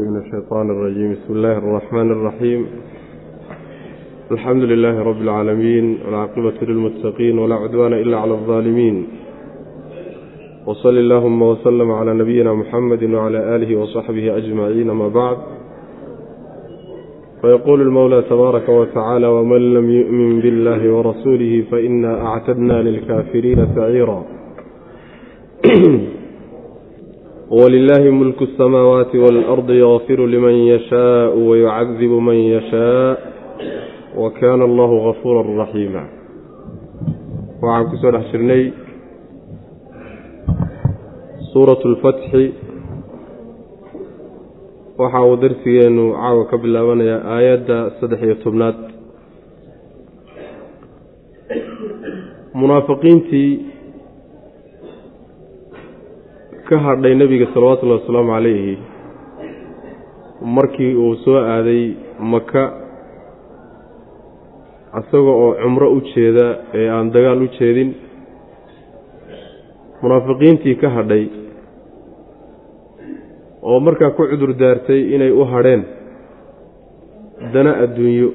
من الشيطان الرجيم بسم الله الرحمن الرحيم الحمد لله رب العالمين والعاقبة للمتقين ولا عدوان إلا على الظالمين وصل اللهم وسلم على نبينا محمد وعلى آله وصحبه أجمعين ما بعد فيقول المولى تبارك وتعالى ومن لم يؤمن بالله ورسوله فإنا أعتدنا للكافرين سعيرا wlilaahi mulku اsamaawaati waalardi yakfiru liman yashaau wayucadibu man yashaa wa kaana allahu gafuura raxiima waxaan ku soo dhex jirnay suurat lfatxi waxa uu darsigeenu caawa ka bilaabanayaa aayadda saddex iyo tobnaad munaafiqiintii ka hadhay nebiga salawatullahi wasalaamu calayhi markii uu soo aaday maka isaga oo cumro u jeeda ee aan dagaal u jeedin munaafiqiintii ka hadhay oo markaa ku cudur daartay inay u hadheen dana adduunyo.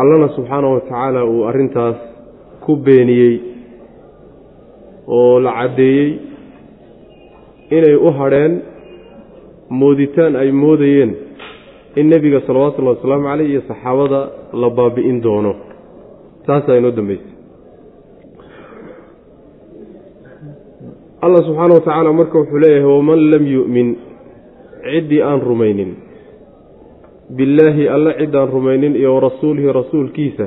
Allana subxaanahu wa tacaala uu arrintaas ku beeniyey oo la caddeeyey inay u hadheen mooditaan ay moodayeen in nebiga salawaatullahi wasalaamu caleyh iyo saxaabada la baabi'in doono. Taasaa inoo dambeysay. Allah subxaana wa tacaala marka wuxuu leeyahay waman lam yu'min ciddii aan rumaynin. Billaahi alle ciddaan rumaynin iyo warasuulihi rasuulkiisa.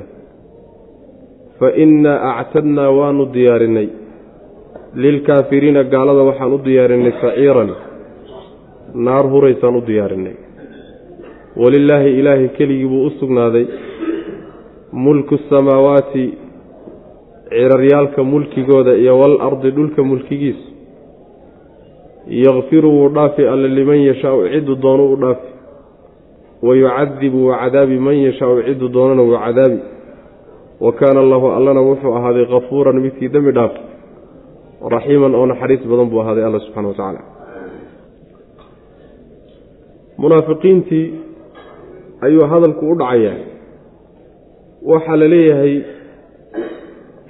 Fa innaa actadnaa waanu diyaarinay lilkaafiriina gaalada waxaan u diyaarinay saciiran. Naar huraysaan u diyaarinay. Walilaahi ilaahay keligii buu u sugnaaday. Mulku samaawaati ciraryaalka mulkigooda iyo wal ardi dhulka mulkigiisu yakfiru wuu dhaafi alle liman yashaau cidduu doono u dhaafi. Wa yucadibu wuu cadaabi man yashaau cidduu doonana wuu cadaabi. Wa kaana allahu allana wuxuu ahaaday kafuuran midkii dembi dhaaf raxiiman oo naxariis badan buu ahaaday alla subxana wa tacaala. Munaafiqiintii ayuu hadalku u dhacayaa waxaa la leeyahay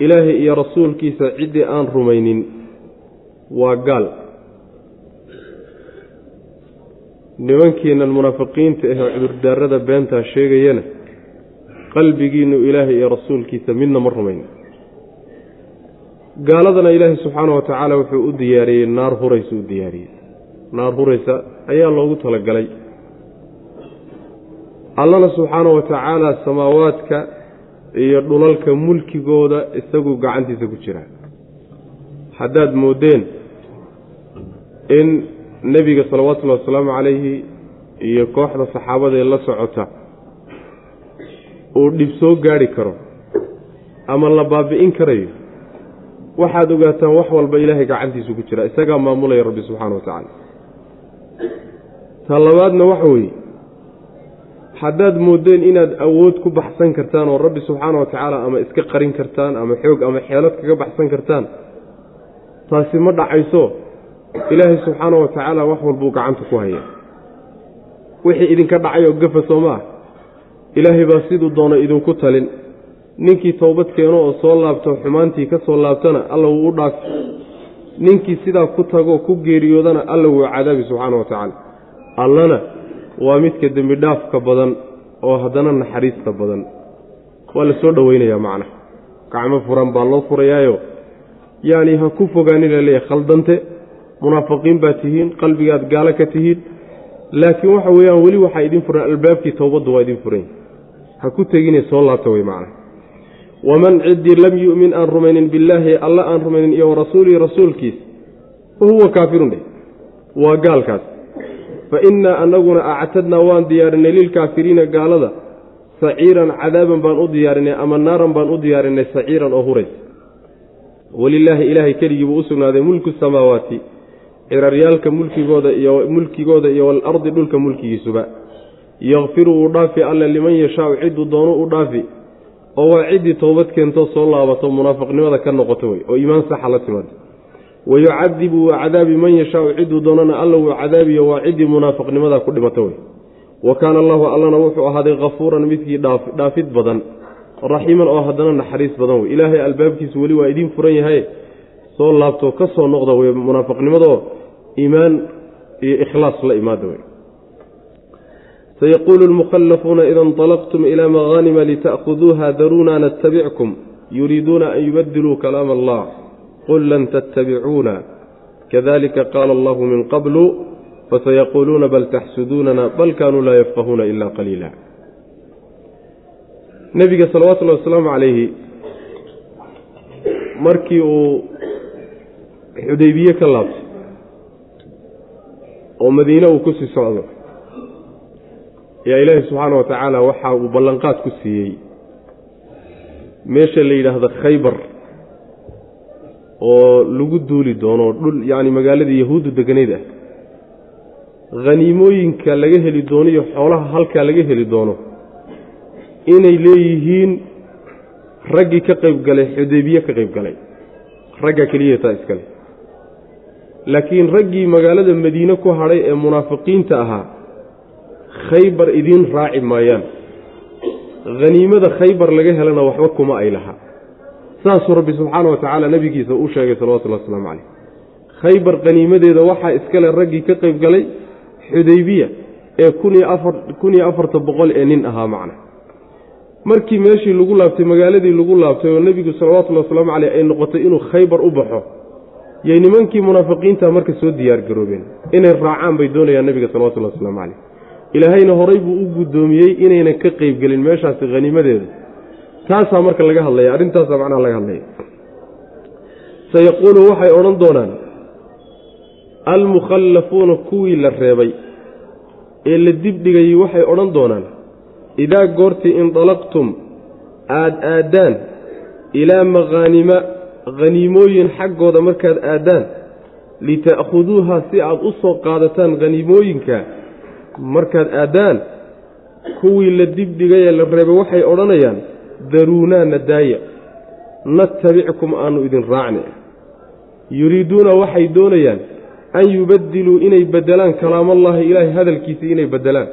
ilaahay iyo rasuulkiisa ciddii aan rumaynin waa gaal. Nimankiinan munaafiqiinta ahee cudurdaarada beentaa sheegayana qalbigiinu ilaahay iyo rasuulkiisa midna ma rumaynin gaaladana ilaahay subxaana wa tacaala wuxuu u diyaariyey naar huraysa u diyaariyey. Naar huraysa ayaa loogu talagalay. Allana subxaana wa tacaala samaawaadka iyo dhulalka mulkigooda isaguu gacantiisa ku jiraa haddaad moodeen in nebiga salawaatullahi wasalaamu calayhi iyo kooxda saxaabadaee la socota uu dhib soo gaadhi karo ama la baabi'in karayo waxaad ogaataan wax walba ilaahay gacantiisu ku jira isagaa maamulaya rabbi subxaana wa tacaala. Ta labaadna waxa weeye haddaad moodeen inaad awood ku baxsan kartaan oo rabbi subxaana wa tacaala ama iska qarin kartaan ama xoog ama xeelad kaga baxsan kartaan taasi ma dhacayso ilaahay subxaana wa tacaala wax walbuu gacanta ku hayaa. Wixii idinka dhacay oo gafa soo ma ah ilaahay baa siduu doono idinku talin ninkii towbad keeno oo soo laabto xumaantii ka soo laabtana alla wuu u dhaafi ninkii sidaa ku tagoo ku geeriyoodana alla wuu cadaabi subxaana wa tacaala. Allana waa midka dembi dhaafka badan oo haddana naxariista badan. Waa la soo dhoweynayaa macna. Gacmo furan baa loo furayaayo. Yacni ha ku fogaanin la leeyahay khaldante munaafiqiin baa tihiin qalbigaad gaalo ka tihiin. Laakiin waxa weeyaan weli waxaa idin furan albaabkii towbadda waa idin furan. Ha ku tegine soo laabta wey macna waman ciddii lam yu'min aan rumaynin billaahi alla aan rumaynin iyo warasuulihi rasuulkiisa fa huwa kaafirun dheh waa gaalkaas fa innaa annaguna actadnaa waan diyaarinay lilkaafiriina gaalada saciiran cadaaban baan u diyaarinay ama naaran baan u diyaarinay saciiran oo huraysa walilaahi ilaahay keligii buu u sugnaaday mulku samaawaati ciraryaalka mulkigooda iyo mulkigooda iyo walardi dhulka mulkigiisuba yakfiru wuu dhaafi alle liman yashaau cidduu doono u dhaafi oo waa ciddii towbad keentoo soo laabato munaafiqnimada ka noqoto wey oo iimaan saxa la timaado. Wayucadibu waa cadaabi man yashaau cidduu doonana alla wuu cadaabiyo waa ciddii munaafiqnimadaa ku dhimata wey wa kaana allahu allana wuxuu ahaaday kafuuran midkii dhaafid badan raxiiman oo haddana naxariis badan wey ilaahay albaabkiisu weli waa idiin furan yahay soo laabto ka soo noqda wey munaafiqnimadoo iimaan iyo ikhlaas la imaada wey sayaquulu lmukhallafuuna ida inطalaqtum ilaa mahanima lita'khuduuha daruuna natabickum yuriiduuna an yubadiluu kalaam allah qul lan tattabicuuna kadalika qaala allahu min qablu fasayaquuluuna bal taxsuduunana bal kaanuu laa yafqahuuna ila qaliila nebiga salawatullahi wasalaamu calayhi markii uu xudaybiye ka laabtay oo madiine uu ku sii socdo yaa ilaahi subxaana wa tacaala waxa uu ballanqaad ku siiyey. Meesha la yidhaahdo khaybar oo lagu duuli doono dhul yacni magaaladii yahuuddu deganayd ah. Khaniimooyinka laga heli doono iyo xoolaha halkaa laga heli doono inay leeyihiin raggii ka qayb galay xudaybiye ka qayb galay. Ragga keliya taa iskale laakiin raggii magaalada madiine ku hadhay ee munaafiqiinta ahaa khaybar idiin raaci maayaan. Haniimada khaybar laga helana waxba kuma ay lahaa saasuu rabbi subxaana wa tacaala nebigiisa u sheegay salawatullahi wasalaamu caleyh khaybar haniimadeeda waxaa iskale raggii ka qayb galay xudaybiya ee kun iyo afarta boqol ee nin ahaa macna. Markii meeshii lagu laabtay magaaladii lagu laabtay oo nebigu salawatullahi wasalaamu caleyh ay noqotay inuu khaybar u baxo yay nimankii munaafiqiinta marka soo diyaargaroobeen inay raacaan bay doonayaan nebiga salawatullahi wasalaamu caleyh ilaahayna horay buu u guddoomiyey inaynan ka qeybgelin meeshaasi haniimadeeda taasaa marka laga hadlaya arrintaasaa macnaha laga hadlaya. Sayaquulu waxay odhan doonaan almukhallafuuna kuwii la reebay. Ee la dibdhigayey waxay odhan doonaan idaa goortii indalaqtum aada aaddaan ilaa makhaanima khaniimooyin xaggooda markaad aaddaan lita'khuduuha si aad u soo qaadataan khaniimooyinka markaad aaddaan kuwii la dibdhigay ee la reebay waxay odhanayaan daruunaa nadaaya natabickum aanu idin raacni. Yuriiduuna waxay doonayaan an yubadiluu inay beddelaan kalaamallaahi ilaahay hadalkiisii inay beddelaan.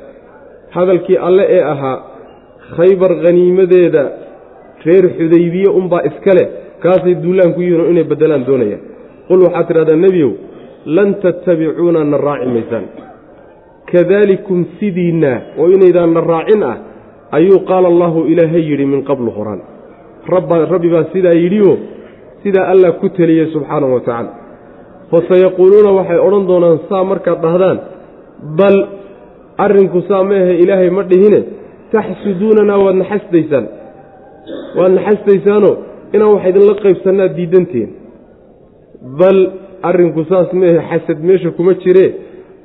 Hadalkii alle ee ahaa khaybar khaniimadeeda reer xudaybiye unbaa iska leh kaasay duulaan ku yihiin oo inay beddelaan doonayaan. Qul waxaad tidhahdaa nebiyow lan tattabicuuna na raaci maysaan kadaalikum sidiinna oo inaydaan na raacin ah ayuu qaala allaahu ilaahay yidhi min qablu horaan rabbi baa sidaa yidhioo sidaa allah ku teliyey subxaanahu wa tacaala. Fasayaquuluuna waxay odhan doonaan saa markaad dhahdaan bal arrinku saa maehe ilaahay ma dhihine taxsuduunanaa waad naxasdaysaan waad naxasdaysaanoo inaan wax idinla qaybsannaad diidantiin bal arrinku saas maehe xasad meesha kuma jiree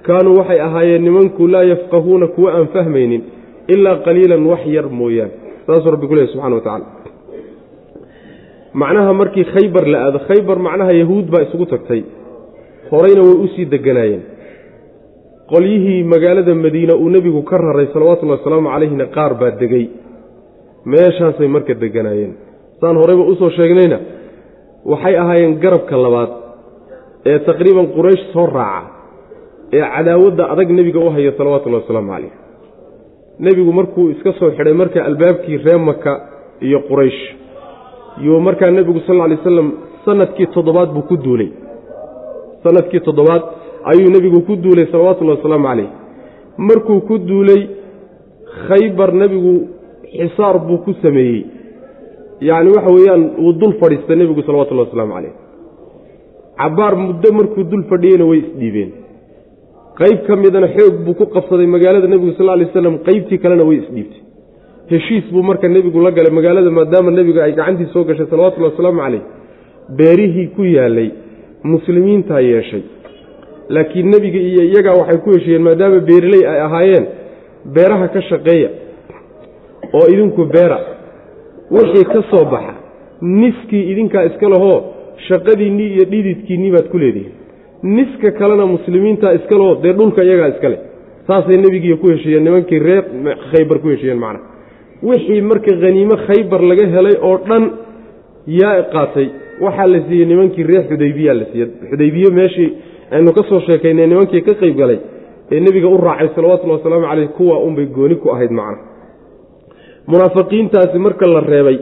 kaanuu waxay ahaayeen nimanku laa yafqahuuna kuwa aan fahmaynin ilaa qaliilan wax yar mooyaane saasuu rabbi ku lehy subxana wa tacala macnaha markii khaybar la aado khaybar macnaha yahuud baa isugu tagtay. Horeyna way u sii deganaayeen. Qolyihii magaalada madiina uu nebigu ka raray salawatullahi wasalaamu calayhina qaar baa degey meeshaasay marka deganaayeen. Saan horeyba u soo sheegnayna waxay ahaayeen garabka labaad ee taqriiban quraysh soo raaca ee cadaawadda adag nebiga u haya salawatullahi wasalaamu calayh. Nebigu markuu iska soo xidhay marka albaabkii ree maka iyo quraysh yuu markaa nebigu sal lla lay wasalam sannadkii toddobaad buu ku duulay. Sanadkii toddobaad ayuu nebigu ku duulay salawatullahi wasalaamu calayh. Markuu ku duulay khaybar nebigu xisaar buu ku sameeyey. Yacni waxa weeyaan wuu dul fadhiistay nebigu salawatullahi wasalaamu calayh. Cabbaar muddo markuu dul fadhiyeyna way isdhiibeen qayb ka midana xoog buu ku qabsaday magaalada nebigu sal lla lay waslam qaybtii kalena way isdhiibtay. Heshiis buu marka nebigu la galay magaalada maadaama nebiga ay gacantii soo gashay salawatullahi wasalaamu calayh. Beerihii ku yaalay muslimiintaa yeeshay. Laakiin nebiga iyo iyagaa waxay ku heshiiyeen maadaama beeriley ay ahaayeen beeraha ka shaqeeya oo idinku beera wixii ka soo baxa niskii idinkaa iska lahoo shaqadiinnii iyo dhididkiinnii baad ku leedihiin niska kalena muslimiintaa iska lahoo dee dhulka iyagaa iska leh. Saasay nebigiiyo ku heshiiyeen nimankii reer khaybar ku heshiiyeen macnaha wixii marka haniimo khaybar laga helay oo dhan yaa qaatay waxaa la siiyey nimankii reer xudaybiya la siiyey. Xudaybiye meeshii aynu ka soo sheekaynay nimankii ka qayb galay ee nebiga u raacay salawatullhi wasalaamu caleyh kuwa unbay gooni ku ahayd macna. Munaafiqiintaasi marka la reebay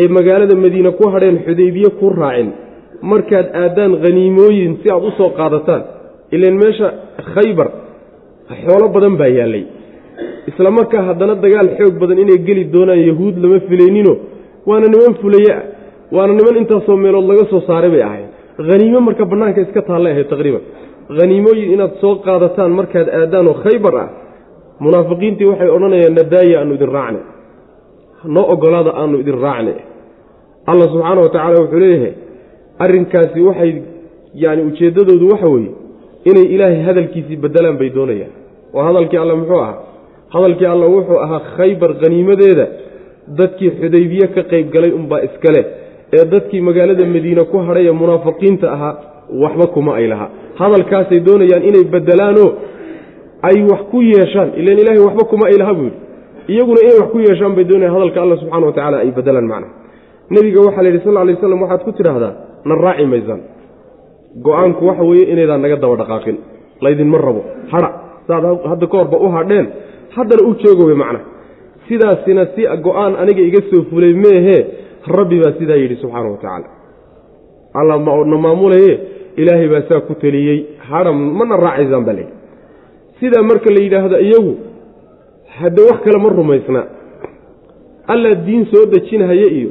ee magaalada madiine ku hadheen xudaybiye ku raacin markaad aadaan khaniimooyin si aad u soo qaadataan ilan meesha khaybar xoolo badan baa yaallay isla markaa haddana dagaal xoog badan inay geli doonaan yahuud lama filaynino waana niman fulaye ah waana niman intaasoo meelood laga soo saaray bay ahayd haniimo marka bannaanka iska taallay ahayd taqriiban. Haniimooyin inaad soo qaadataan markaad aadaan oo khaybar ah munaafiqiintii waxay odhanayaan nadaaya aanu idin raacnay noo ogolaada aanu idin raacnay allah subxaana wa tacaala wuxuu leeyahay arrinkaasi waxay yani ujeeddadoodu waxa weeye inay ilaahay hadalkiisii bedelaan bay doonayaan. Oo hadalkii alle muxuu ahaa? Hadalkii alle wuxuu ahaa khaybar khaniimadeeda dadkii xudaybiye ka qayb galay unbaa iskale ee dadkii magaalada madiine ku hadhay ee munaafiqiinta ahaa waxba kuma ay lahaa hadalkaasay doonayaan inay bedelaanoo ay wax ku yeeshaan. Ilan ilaahay waxba kuma ay laha buu yidhi. Iyaguna inay wax ku yeeshaan bay doonayaan hadalka alla subxana wa tacala ay bedelaan macna. Nebiga waxaa la yidhi sal lay waslam waxaad ku tidhaahdaa na raaci maysaan. Go'aanku waxa weeye inaydaan naga daba dhaqaaqin. Laydinma rabo. Hadha saad hadda ka horba u hadheen. Haddana u jooga wey macna. Sidaasina si go'aan aniga iga soo fulay meehee rabbi baa sidaa yidhi subxaana wa tacaala. Alla na maamulaye ilaahay baa saa ku teliyey hadha mana raacaysaan baa layidhi. Sidaa marka la yidhaahdo iyagu hadde wax kale ma rumaysna. Allaa diin soo dejinahaya iyo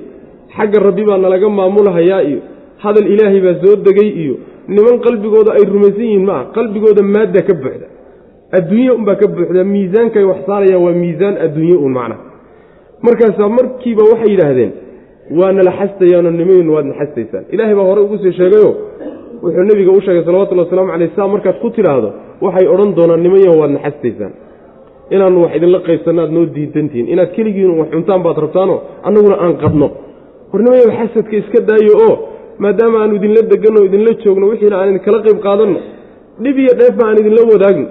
xagga rabbi baa nalaga maamulhayaa iyo hadal ilaahay baa soo degay iyo niman qalbigooda ay rumaysan yihiin maaha qalbigooda maadda ka buuxda adduunye unbaa ka buuxda miisaankay wax saarayaan waa miisaan adduunye un macna. Markaasaa markiiba waxay yidhaahdeen waa nala xastayaanoo nimaynu waad naxastaysaan ilaahay baa hore ugu sii sheegayo wuxuu nebiga u sheegay salawatulli waslamu caleyh saa markaad ku tidhaahdo waxay odhan doonaan nimanyaho waad naxastaysaan inaannu wax idinla qaybsanno aad noo diidantihiin inaad keligiin wax cuntaan baad rabtaanoo annaguna aan qadno war nimanyaho xasadka iska daayo oo maadaama aanu idinla deganno idinla joogno wixiina aan idinkala qayb qaadanno dhib iyo dheefba aan idinla wadaagno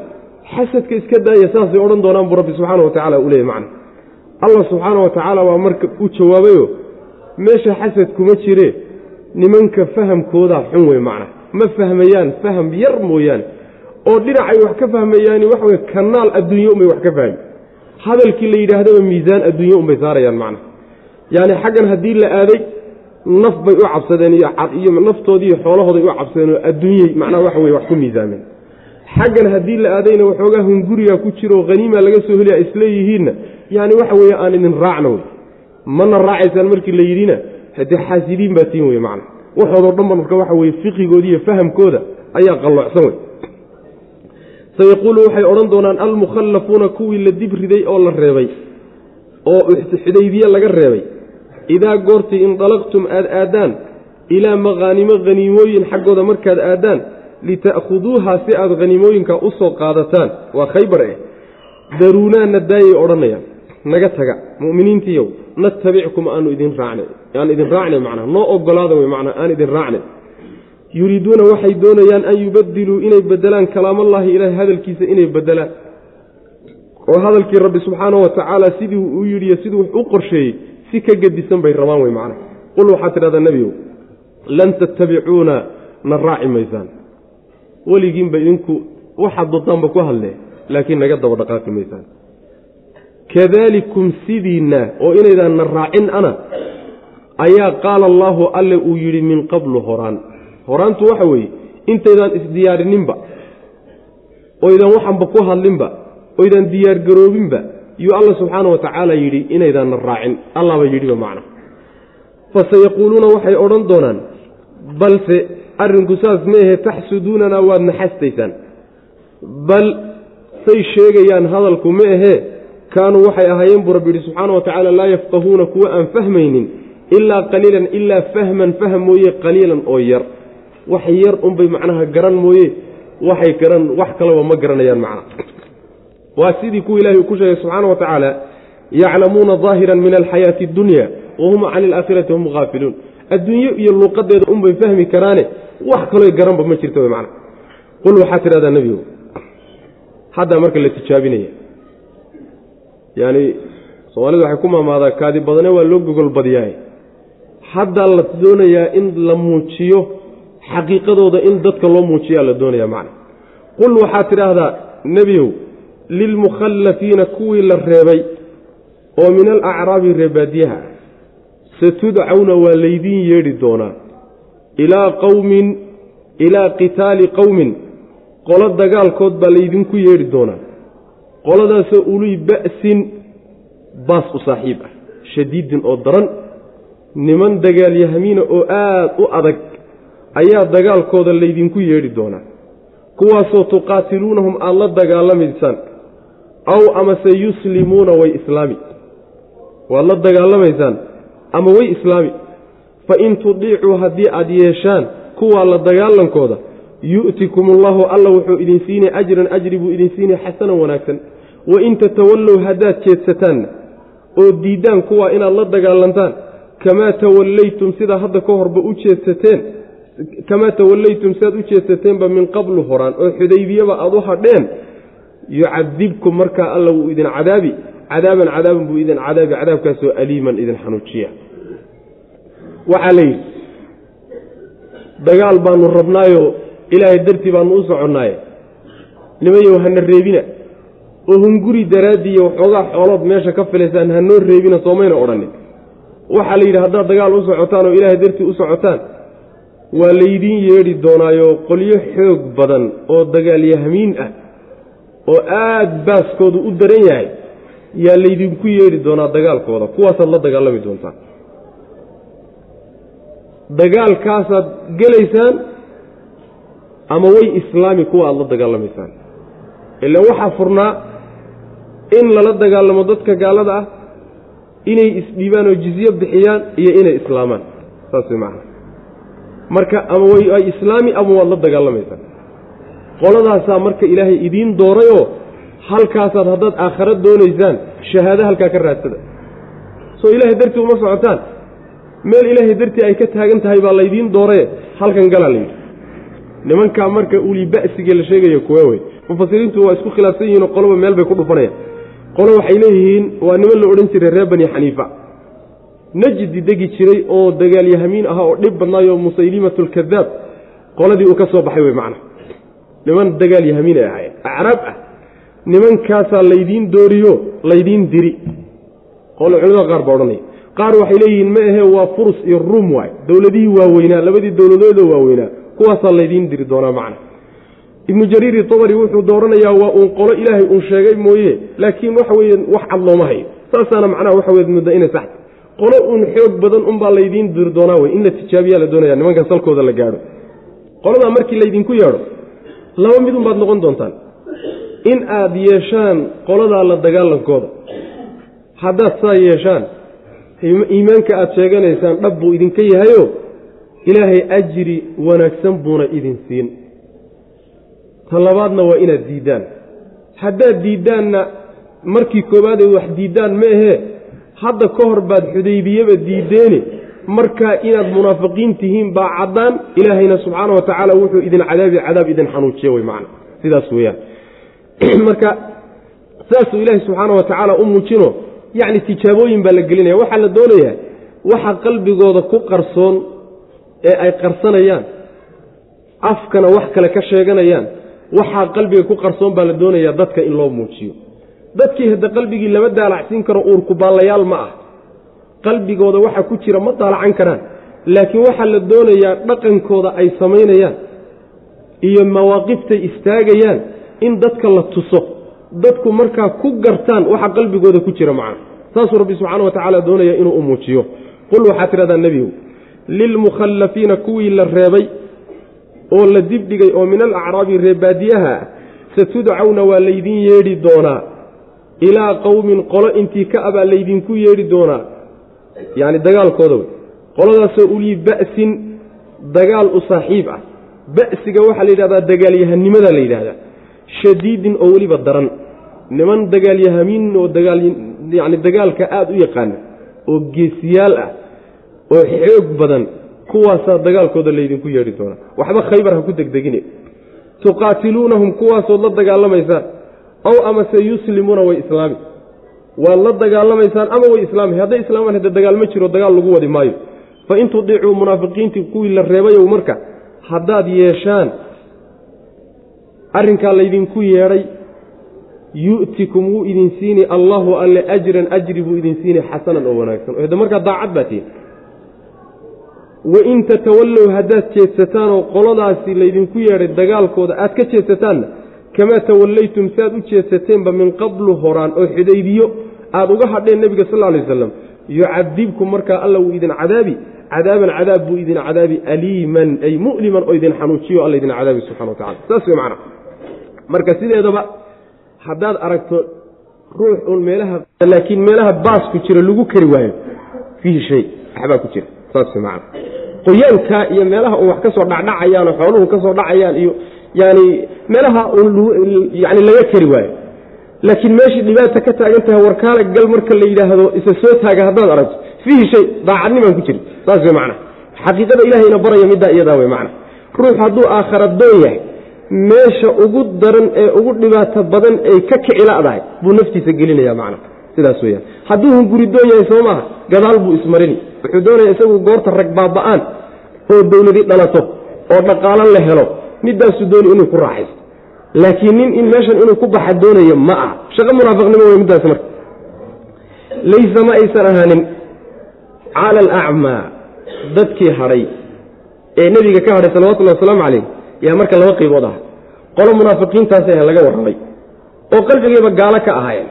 xasadka iska daaya saasay odhan doonaan buu rabbi subxaana wa tacala u leeyay macna. Allah subxaana wa tacaala waa marka u jawaabayo meesha xasad kuma jire nimanka fahamkoodaa xun wey macna. Ma fahmayaan faham yar mooyaane oo dhinacay wax ka fahmayaani waxa wey kanaal adduunye unbay wax ka fahmi hadalkii la yidhaahdaba miisaan adduunye unbay saarayaan macna. Yacni xaggan haddii la aaday naf bay u cabsadeen iyo naftoodii iyo xoolahooday u cabsadeen oo adduunyey macnaha waxa weye wax ku miisaameen xaggan haddii la aadayna waxoogaa hunguriga ku jiro haniima laga soo heliya isleeyihiinna yani waxa weeye aan idin raacna wey. Mana raacaysaan markii la yidhina haddee xaasidiin baa tiin wey macna. Waxoodoo dhanba marka waxa weye fiqigoodi iyo fahamkooda ayaa qalloocsan wey. Sayaquulu waxay odhan doonaan almukhallafuuna kuwii la dib riday oo la reebay oo xudaybiye laga reebay idaa goortii indalaqtum aad aadaan ilaa maqaanimo haniimooyin xaggooda markaad aadaan lita'khuduuha si aad haniimooyinka u soo qaadataan waa khaybar eh daruunaana daayay odhanayaan naga taga mu'miniintiiyow natabickum aanu idin raacnay aan idin raacnay macnaa noo ogolaada wey macnaa aan idin raacnay yuriiduuna waxay doonayaan an yubadiluu inay bedelaan kalaamallaahi ilaahay hadalkiisa inay bedelaan oo hadalkii rabbi subxaana wa tacaala sidii uu yidhiyo siduu wax u qorsheeyey si ka gedisan bay rabaan wey macna qul waxaad tidhahdaa nebigow lan tattabicuuna na raaci maysaan. Weligiinba idinku waxaad doontaanba ku hadlee laakiin naga daba dhaqaaqi maysaan. Kadalikum sidiinna oo inaydaan na raacin ana ayaa qaala allaahu alle uu yidhi min qablu horaan. Horaantu waxa weeye intaydaan isdiyaarininba oydan waxanba ku hadlinba oydan diyaargaroobinba yuu alla subxaana wa tacaala yidhi inaydaanna raacin. Allahba yidhiba macna fasayaquuluuna waxay odhan doonaan balse arrinku saas meehe taxsuduunanaa waad naxastaysaan. Bal say sheegayaan hadalku ma ahee kaanuu waxay ahaayeen buu rabbi yidhi subxaana wa tacaala laa yafqahuuna kuwa aan fahmaynin ilaa qaliilan ilaa fahman fahm mooye qaliilan oo yar. Wax yar unbay macnaha garan mooye waxay garan wax kaleba ma garanayaan macna waa sidii kuwa ilahi uu ku sheegay subxaana wa tacaala yaclamuuna daahiran min alxayaati addunya wahum cani alaakhirati hum haafiluun adduunyo iyo luuqadeeda unbay fahmi karaane wax kaloy garanba ma jirta wy macna qul waxaad tidhahdaa nebigo haddaa marka la tijaabinaya yaani soomaalida waxay ku maamaadaa kaadi badane waa loo gogol badiyaaye haddaa la doonayaa in la muujiyo xaqiiqadooda in dadka loo muujiyaa la doonaya macna. Qul waxaad tidhaahdaa nebiyow lilmukhallafiina kuwii la reebay oo min alacraabi reebaadiyaha satudcawna waa laydiin yeedhi doonaa ilaa qowmin ilaa qitaali qowmin qolo dagaalkood baa laydinku yeedhi doonaa qoladaasoo uluy ba'sin baas u saaxiib ah shadiidin oo daran niman dagaalyahamiina oo aad u adag ayaa dagaalkooda laydinku yeedhi doonaa kuwaasoo tuqaatiluunahum aada la dagaalamaysaan aw amase yuslimuuna way islaami. Waad la dagaalamaysaan ama way islaami. Fa in tudiicuu haddii aad yeeshaan kuwaa la dagaalankooda yu'tikum ullahu alla wuxuu idin siinay ajran ajri buu idin siinay xasanan wanaagsan. Wa in tatawallow haddaad jeedsataanna oo diiddaan kuwaa inaad la dagaalantaan kamaa tawallaytum sidaa hadda ka horba u jeedsateen kamaa tawallaytum sidaad u jeedsateenba min qablu horaan oo xudaybiyaba aad u hadheen yucadibkum markaa alla wuu idin cadaabi cadaaban cadaaban buu idin cadaabi cadaabkaasoo aliiman idin xanuujiya. Waxaa la yidhi dagaal baanu rabnaayo ilaahay dartii baanu u soconnaaye nimayow hana reebina? Oo hunguri daraaddiiyo waxoogaa xoolood meesha ka filaysaan hanoo reebina soomayna odhanin waxaa la yidhi haddaad dagaal u socotaan oo ilaahay dartii u socotaan waa laydiin yeedhi doonaayo qolyo xoog badan oo dagaalyahamiin ah oo aad baaskoodu u daran yahay yaa laydinku yeedhi doonaa dagaalkooda. Kuwaasaad la dagaalami doontaan. Dagaalkaasaad gelaysaan ama way islaami kuwa aada la dagaalamaysaan ilaan waxaa furnaa in lala dagaalamo dadka gaalada ah inay isdhiibaan oo jizyo bixiyaan iyo inay islaamaan. Saas way macana marka ama way ay islaami ama waad la dagaalamaysaan qoladaasaa marka ilaahay idiin doorayoo halkaasaad haddaad aakhara doonaysaan shahaado halkaa ka raadsada. Soo ilaahay dartii uma socotaan. Meel ilaahay dartii ay ka taagan tahay baa laydiin dooraye halkan galaa layidhi. Nimankaa marka uli ba'sigee la sheegayo kuwe wey mufasiriintu waa isku khilaafsan yihiinoo qoloba meel bay ku dhufanayaan. Qolo waxay leeyihiin waa niman la odhan jiray reer bani xaniifa. Najdi degi jiray oo dagaalyahamiin ahaa oo dhib badnaayo musaylimatu lkadaab qoladii uu ka soo baxay wey macna niman dagaalyahamiin ay ahaayeen. Acraab ah. Nimankaasaa laydiin dooriyo laydiin diri. Qole culimada qaar baa odhanaya. Qaar waxay leeyihiin ma ahe waa furus iyo ruum waay. Dowladihii waaweynaa labadii dowladoodoo waaweynaa kuwaasaa laydiin diri doonaa macna. Ibnu jariiri tabari wuxuu dooranayaa waa uun qolo ilaahay uun sheegay mooye. Laakiin waxa weeye wax cad looma hayo. Saasaana macnaha waxa weye mudda inay saxta qolo uun xoog badan unbaa laydiin diri doonaa wey in la tijaabiyaa la doonaya nimanka salkooda la gaadho. Qoladaa markii laydinku yeedho laba mid unbaad noqon doontaan. In aad yeeshaan qoladaa la dagaalankooda haddaad saa yeeshaan iimaanka aad sheeganaysaan dhab buu idinka yahayo ilaahay ajri wanaagsan buuna idin siin. Ta labaadna waa inaad diiddaan haddaad diiddaanna markii koowaadee wax diiddaan ma ahee? Hadda ka hor baad xudaybiyaba diiddeeni markaa inaad munaafiqiin tihiin baa caddaan ilaahayna subxaana wa tacaala wuxuu idin cadaabi cadaab idin xanuujiya wey macna. Sidaas weeyaan. Marka saasuu ilaahay subxaana wa tacaala u muujino yacni tijaabooyin baa la gelinaya. Waxaa la doonayaa waxa qalbigooda ku qarsoon ee ay qarsanayaan afkana wax kale ka sheeganayaan waxaa qalbiga ku qarsoon baa la doonayaa dadka in loo muujiyo. Dadkii hadda qalbigii lama daalacsiin karo uurku baallayaal ma ah qalbigooda waxa ku jira ma daalacan karaan. Laakiin waxaa la doonayaa dhaqankooda ay samaynayaan iyo mawaaqiftay istaagayaan in dadka la tuso dadku markaa ku gartaan waxa qalbigooda ku jira macna saasuu rabbi subxaana wa tacaala doonaya inuu u muujiyo. Qul waxaad tidhahdaa nebigow lilmukhallafiina kuwii la reebay oo la dibdhigay oo min alacraabi reebaadiyaha satudcawna waa laydin yeedhi doonaa. Ilaa qowmin qolo intii ka abaa laydinku yeedhi doonaa yacni dagaalkooda wey. Qoladaasoo ulii ba'sin dagaal u saaxiib ah. Ba'siga waxaa la yidhahdaa dagaalyahanimada la yidhahdaa. Shadiidin oo weliba daran. Niman dagaalyahamiin oo dagaal yacni dagaalka aada u yaqaana oo geesiyaal ah oo xoog badan kuwaasaa dagaalkooda laydinku yeedhi doonaa. Waxba khaybar ha ku degdegine. Tuqaatiluunahum kuwaasood la dagaalamaysaan ow amase yuslimuuna way islaami waad la dagaalamaysaan ama way islaami hadday islaamaan hadde dagaal ma jiro dagaal lagu wadi maayo. Fa in tudiicuu munaafiqiintii kuwii la reebayow marka haddaad yeeshaan arrinkaa laydinku yeedhay yu'tikum wuu idin siini allahu alle ajran ajri buu idin siini xasanan oo wanaagsan. O markaa daacad baa tihin wain tatawallow haddaad jeedsataan oo qoladaasi laydinku yeedhay dagaalkooda aad ka jeedsataanna kamaa tawallaytum si aad u jeedsateenba min qablu horaan oo xudaybiyo aada uga hadheen nebiga sal alay wasalam yucadibkum markaa alla wuu idin cadaabi cadaaban cadaab buu idin cadaabi aliiman ay mu'liman oo idin xanuujiyo alla idin cadaabi subxana wa tacala saas wey macana marka sideedaba haddaad aragto ruux uun meelaha laakiin meelaha baasku jira lagu kari waayo fiihi shay waxbaa ku jira. Saas wey macana qoyaanka iyo meelaha uun wax ka soo dhacdhacayaan oo xooluhu ka soo dhacayaan iyo yani meelaha yani laga kari waayo. Laakiin meeshii dhibaata ka taagan tahay warkaala gal marka la yidhaahdo isa soo taaga haddaad aragto fiihi shay daacadnimaan ku jirin saas wey macana xaqiiqada ilahayna baraya middaa iyadaa wey macana ruux hadduu aakhara doon yahay meesha ugu daran ee ugu dhibaato badan ay ka kiciladahay buu naftiisa gelinaya macna sidaas weyaan hadduu hunguri doon yahay soo maaha gadaal buu ismarini. Wuxuu doonaya isagu goorta rag baaba'aan oo dowladi dhalato oo dhaqaalo la helo middaasuu dooni inuu ku raaxaysto. Laakiin nin in meeshan inuu ku baxa doonayo ma aha. Shaqo munaafiqnimo wey middaas marka. Laysa ma aysan ahaanin cala alacmaa dadkii hadhay ee nebiga ka hadhay salawatullahi wasalaamu calayh yaa marka laba qaybood aha qolo munaafiqiintaas ah laga warramay. Oo qalbigiiba gaalo ka ahaayeen.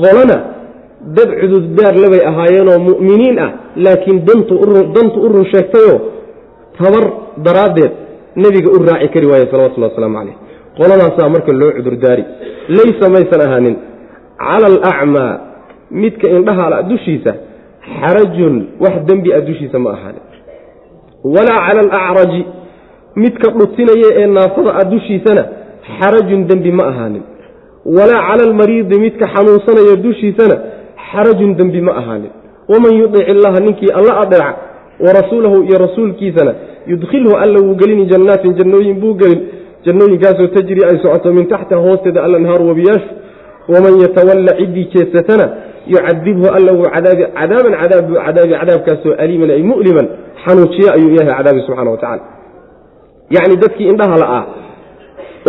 Qolona dad cududdaar labay ahaayeenoo mu'miniin ah laakiin dantu u run sheegtayoo tabar daraaddeed nebiga u raaci kari waaye salawatullahi wasalaamu calayh. Qoladaasaa marka loo cudurdaari. Laysa maysan ahaanin. Cala alacmaa midka indhahala dushiisa xarajun wax dembi a dushiisa ma ahaanin walaa cala alacraji midka dhutinaya ee naafada a dushiisana xarajun dembi ma ahaanin. Walaa cala almariidi midka xanuunsanaya dushiisana xarajun dembi ma ahaanin. Waman yudic illaha ninkii alla adeeca warasuulahu iyo rasuulkiisana yudkhilhu alla wuu gelini jannaatin jannooyin buu gelin. Jannooyinkaasoo tajri ay socoto min taxtiha hoosteeda alanhaaru wabiyaashu waman yatawalla ciddii jeesatana yucadibhu alla wuu cadaabi cadaaban cadaab buu cadaabi cadaabkaasoo aliiman ay mu'liman xanuujiye ayuu ilahay cadaabi subxana wa tacala yacni dadkii indhaha la'ah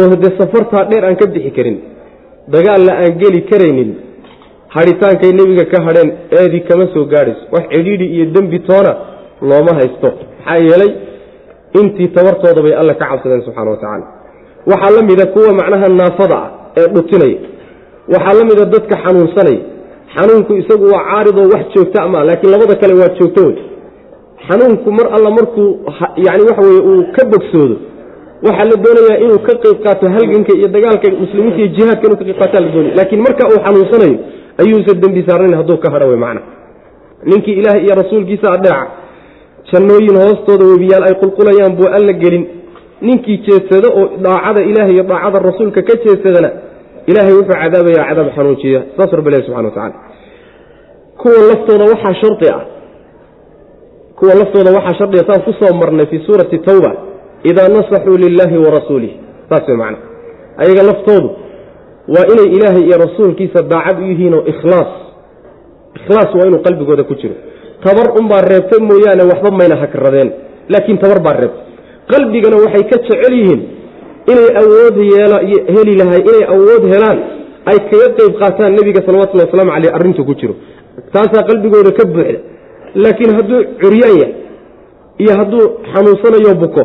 oo dee safartaa dheer aan ka bixi karin dagaalla aan geli karaynin hadhitaankay nebiga ka hadheen eedii kama soo gaadhayso. Wax cidhiidhi iyo dembi toona looma haysto. Maxaa yeelay intii tabartooda bay alle ka cabsadeen subxana wa tacaala. Waxaa la mida kuwa macnaha naafada ah ee dhutinaya. Waxaa la mida dadka xanuunsanaya. Xanuunku isagu waa caaridoo wax joogta ma laakiin labada kale waa joogto wey xanuunku mar alla markuu yani waxa weye uu ka bogsoodo waxaa la doonayaa inuu ka qayb qaato halganka iyo dagaalka muslimiinta iyo jihaadka inuu ka qayb qaataa la doonaya laakiin marka uu xanuunsanayo ayuusan dembi saarnayn hadduu ka hadha wey macna. Ninkii ilaah iyo rasuulkiisa adeeca jannooyin hoostooda webiyaal ay qulqulayaan buu alla gelin. Ninkii jeedsado oo daacada ilaah iyo daacada rasuulka ka jeedsadana ilaahay wuxuu cadaabayaa cadaab xanuujiya saas rabbi ilahi subxana wa tacala kuwa laftooda waxaa shardi ah. Kuwa laftooda waxaa shardiga saan ku marnay fii suurati tawba. Idaa nasaxuu lilaahi wa rasuulih saas way macna. Ayaga laftoodu waa inay ilaahay iyo rasuulkiisa daacad u yihiin oo ikhlaas. Ikhlaas waa inuu qalbigooda ku jiro tabar unbaa reebtay mooyaane waxba mayna hakradeen laakiin tabar baa reebtay qalbigana waxay ka jecel yihiin inay awood heli lahay inay awood helaan ay kaga qeyb qaataan nebiga salawatullhi wasalaamu caleyh arrintu ku jiro. Taasaa qalbigooda ka buuxda laakiin hadduu curyaan yahay iyo hadduu xanuunsanayo buko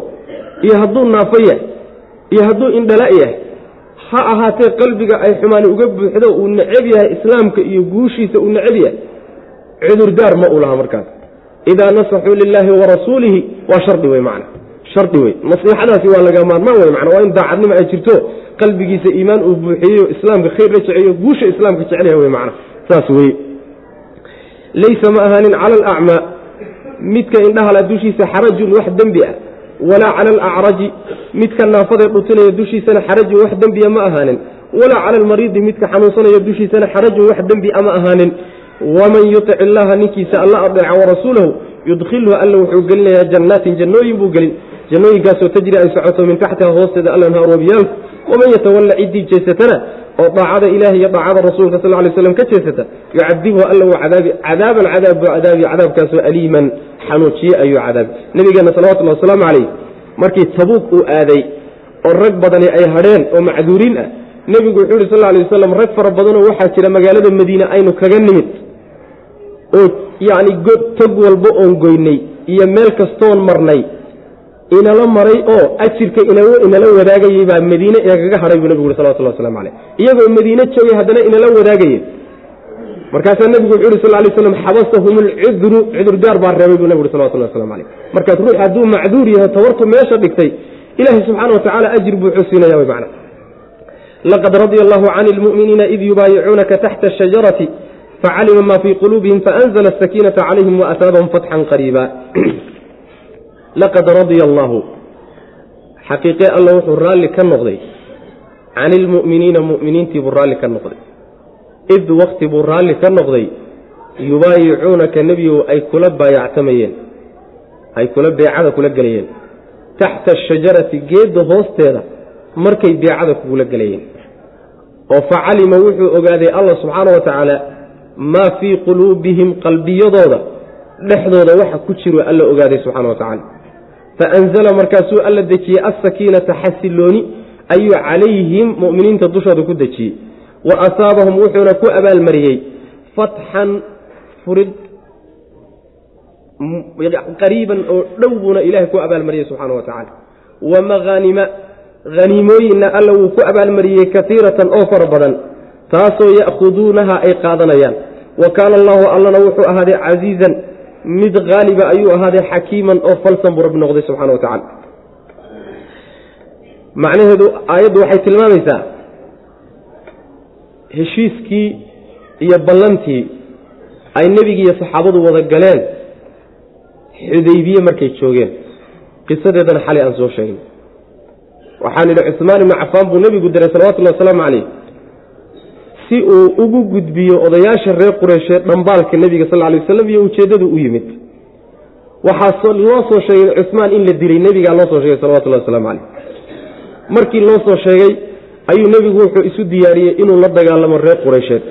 iyo hadduu naafo yahay iyo hadduu indhala yahay ha ahaatee qalbiga ay xumaani uga buuxdo uu necab yahay islaamka iyo guushiisa uu necab yahay cudurdaar ma uu lahaa markaas. Idaa nasaxuu lilaahi wa rasuulihi waa shardi wey macna. Shardi wey nasiixadaasi waa laga maarmaan wey macna. Waa in daacadnimo ay jirto qalbigiisa iimaan uu buuxiyeyo islaamka khayr la jeceeyo guusha islaamka jecelyahay wey macna. Saas weye laysa ma ahaanin cala alacmaa midka indhahala dushiisa xarajun wax dembi ah. Walaa cala alacraji midka naafadee dhutinaya dushiisana xarajun wax dembiya ma ahaanin. Walaa cala almariidi midka xanuunsanaya dushiisana xarajun wax dembi a ma ahaanin waman yutic illaha ninkiisa alla adeeca warasuulahu yudkhilhu alla wuxuu gelinayaa jannaatin jannooyin buu gelin jannooyinkaasoo tajri ay socoto min taxtiha hoosteeda alanhaar wabiyaalku waman yatawalla ciddii jeesatana oo daacada ilahi iyo daacada rasuulka sal lay slam ka jeesata yucadibhu alla uu cadaabi cadaaban cadaab buu cadaabi cadaabkaasoo aliiman xanuujiye ayuu cadaabi nabigeena salawatullhi wasalaamu calayh markii tabuuk uu aaday oo rag badani ay hadheen oo macduuriin ah nebigu wuxuu yihi sal lay wasalam rag fara badanoo waxaa jira magaalada madiine aynu kaga nimid oo yacni tog walba oon goynay iyo meel kastoon marnay. Inala maray oo ajirka inala wadaagayey baa madiine inagaga hadhay buu nebigu ui salawatullah waslamu caleyh iyagoo madiine joogay haddana inala wadaagayey markaasaa nebigu wuxuu yhi sal lay slam xabasahum alcudru cudurdaar baa reebay buu nebigu ui salawatullah waslamu caleyh markaas ruux hadduu macduur yahay tabartu meesha dhigtay ilaahay subxaana wa tacala ajir buu xusinaya wy macna. Laqad radia allahu can lmu'miniina id yubaayicuunaka taxta ashajarati facalima ma fii quluubihim faanzla asakiinata calayhim waasaabahum fatxan qariiba laqad radia allaahu xaqiiqe alla wuxuu raalli ka noqday can ilmu'miniina mu'miniintii buu raalli ka noqday id wakti buu raalli ka noqday yubaayicuunaka nebigu ay kula baayactamayeen ay kula beecada kula gelayeen taxta ashajarati geedda hoosteeda markay beecada kugula gelayeen oo facalima wuxuu ogaaday allah subxaana wa tacaala maa fii quluubihim qalbiyadooda dhexdooda waxa ku jiro alla ogaaday subxana tacala faanzala markaasuu alla dejiyey asakiinata xasilooni ayuu calayhim mu'miniinta dushooda ku dejiyey. Wa asaabahum wuxuuna ku abaalmariyey fatxan furid qariiban oo dhow buuna ilahay ku abaalmariyey subxaana wa tacaala. Wa mahaanima haniimooyinna alla wuu ku abaalmariyey kaiiratan oo fara badan taasoo ya'khuduunaha ay qaadanayaan wa kaana allahu allana wuxuu ahaaday casiizan mid haaliba ayuu ahaaday xakiiman oo falsan buu rabbi noqday subxana wa tacala macnaheedu aayaddu waxay tilmaamaysaa heshiiskii iyo ballantii ay nebigiiyo saxaabadu wada galeen xudaybiye markay joogeen. Qisadeedana xalay aan soo sheegin. Waxaan idhi cusmaan ibnu cafaan buu nebigu diray salawatullahi wasalaamu calayh si uu ugu gudbiyo odayaasha reer qureysheed dhambaalka nebiga sal lay waslam iyo ujeeddadu u yimid. Waxaa loo soo sheegay cusmaan in la dilay nebigaa loo soo sheegay salawatullahi waslamu calayh markii loo soo sheegay ayuu nebigu wuxuu isu diyaariyey inuu la dagaalamo reer qureysheed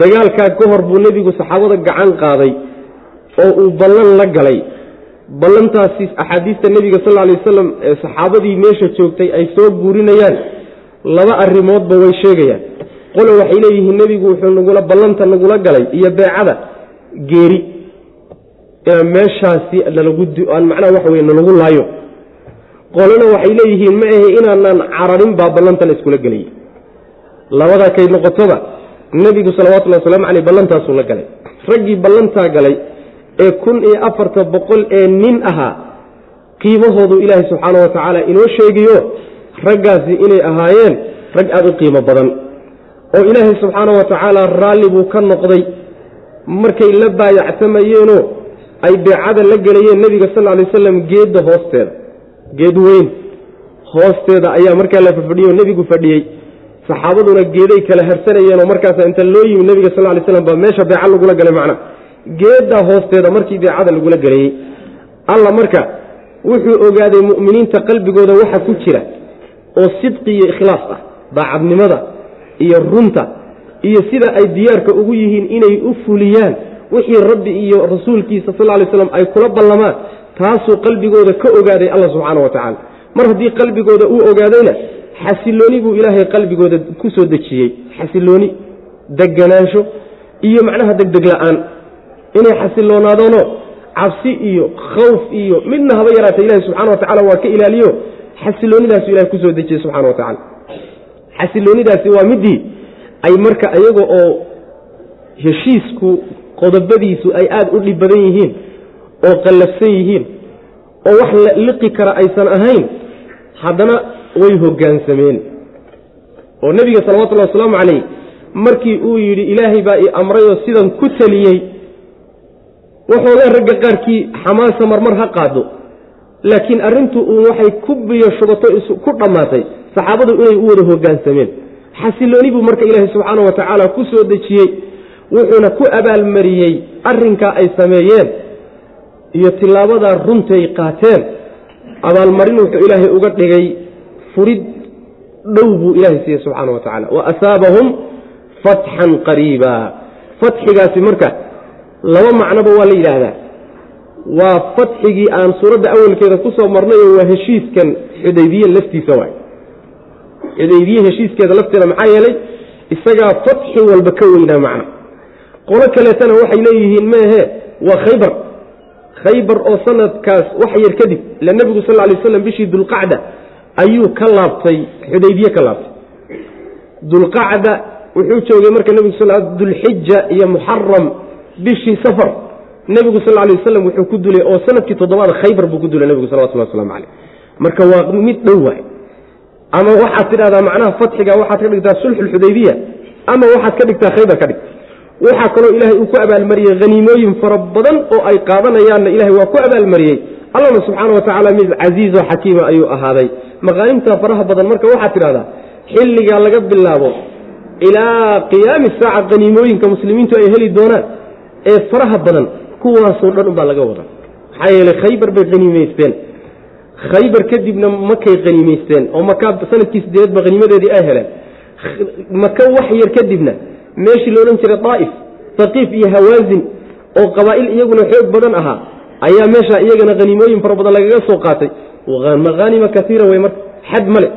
dagaalkaa ka hor buu nebigu saxaabada gacan qaaday oo uu ballan la galay. Ballantaasi axaadiista nebiga sal lay wasalam ee saxaabadii meesha joogtay ay soo guurinayaan. Laba arrimoodba way sheegayaan qole waxay leeyihiin nebigu wuxuu nagula ballanta nagula galay iyo beecada geeri. Meeshaasi nalagu macnaha waxa weye nalagu laayo. Qolena waxay leeyihiin ma ahe inaanaan cararin baa ballanta la iskula gelayay labadaa kay noqotoba nebigu salawatullhi waslamu caleyh ballantaasuu la galay. Raggii ballantaa galay ee kun iyo afarta boqol ee nin ahaa qiimahoodu ilaahay subxaana wa tacaala inoo sheegayo raggaasi inay ahaayeen rag aada u qiimo badan oo ilaahay subxaana wa tacaala raalli buu ka noqday. Markay la baayactamayeenoo ay beecada la gelayeen nebiga sal ly wasalam geedda hoosteeda geed weyn hoosteeda ayaa markaa la fadhiyey oo nebigu fadhiyey. Saxaabaduna geeday kala harsanayeenoo markaas inta loo yimi nebiga sal lay slam baa meesha beeca lagula galay macna. Geeddaa hoosteeda markii beecada lagula gelayey alla marka wuxuu ogaaday mu'miniinta qalbigooda waxa ku jira oo sidqi iyo ikhlaas ah daacadnimada iyo runta iyo sida ay diyaarka ugu yihiin inay u fuliyaan. Wixii rabbi iyo rasuulkiisa sal lay slam ay kula ballamaan taasuu qalbigooda ka ogaaday alla subxaana wa tacaala mar haddii qalbigooda uu ogaadayna xasilooni buu ilaahay qalbigooda ku soo dejiyey. Xasilooni deganaansho iyo macnaha degdeg la'aan. Inay xasiloonaadoono cabsi iyo khawf iyo midna haba yaraata ilahi subxana wa tacala waa ka ilaaliyo xasiloonidaasu ilahay ku soo dejiyey subxana wa tacala xasiloonidaasi waa midii ay marka iyaga oo heshiisku qodobadiisu ay aada u dhib badan yihiin oo qallafsan yihiin oo wax la liqi kara aysan ahayn haddana way hoggaansameen oo nebiga salawatullahi wasalaamu calayh markii uu yidhi ilaahay baa ii amrayoo sidan ku taliyey waxoogaa ragga qaarkii xamaasa marmar ha qaado laakiin arrintu uun waxay ku biyo shubato ku dhammaatay saxaabadu inay u wada hoggaansameen xasilooni buu marka ilaahay subxaana wa tacaala ku soo dejiyey wuxuuna ku abaalmariyey arrinkaa ay sameeyeen iyo tilaabadaa runtay qaateen. Abaalmarin wuxuu ilaahay uga dhigay furid dhow buu ilaahay siiyey subxaana wa tacala wa asaabahum fatxan qariiba. Fatxigaasi marka laba macnoba waa la yidhaahdaa. Waa fatxigii aan suuradda awalkeeda ku soo marnayo waa heshiiskan xudaybiye laftiisa waay xudaybiye heshiiskeeda lafteeda maxaa yeelay isagaa fatxi walba ka weynaa macna. Qolo kaleetana waxay leeyihiin meehe waa khaybar. Khaybar oo sanadkaas wax yar kadib ila nebigu sal lay waslam bishii dulqacda ayuu ka laabtay xudaybiye ka laabtay. Dulqacda wuxuu joogay marka nebigu sal dulxija iyo muxaram bishii safar. Nebigu sal lay wasalam wuxuu ku dulay oo sannadkii toddobaad khaybar buu ku dulay nebigu salawatullah waslamu caleyh marka waa mid dhow waay ama waxaad tidhahdaa macnaha fatxiga waxaad ka dhigtaa sulxulxudaybiya ama waxaad ka dhigtaa khaybar ka dhig waxaa kaloo ilaahay uu ku abaalmariyey haniimooyin fara badan oo ay qaadanayaanna ilahay waa ku abaalmariyey allana subxaana wa tacaala mid casiizoo xakiima ayuu ahaaday. Maqaanimta faraha badan marka waxaad tidhahdaa xilligaa laga bilaabo ilaa qiyaami saaca haniimooyinka muslimiintu ay heli doonaan ee faraha badan kuwaasoo dhan unbaa laga wada maxaa yeeley khaybar bay haniimaysteen khaybar kadibna makay haniimaysteen oo maka sannadkii sideedba haniimadeedii ay heleen. Maka wax yar kadibna meeshii loodhan jiray daa'if haqiif iyo hawaasin oo qabaa'il iyaguna xoog badan ahaa ayaa meesha iyagana haniimooyin fara badan lagaga soo qaatay. Mahaanima kaiira wey marka xad male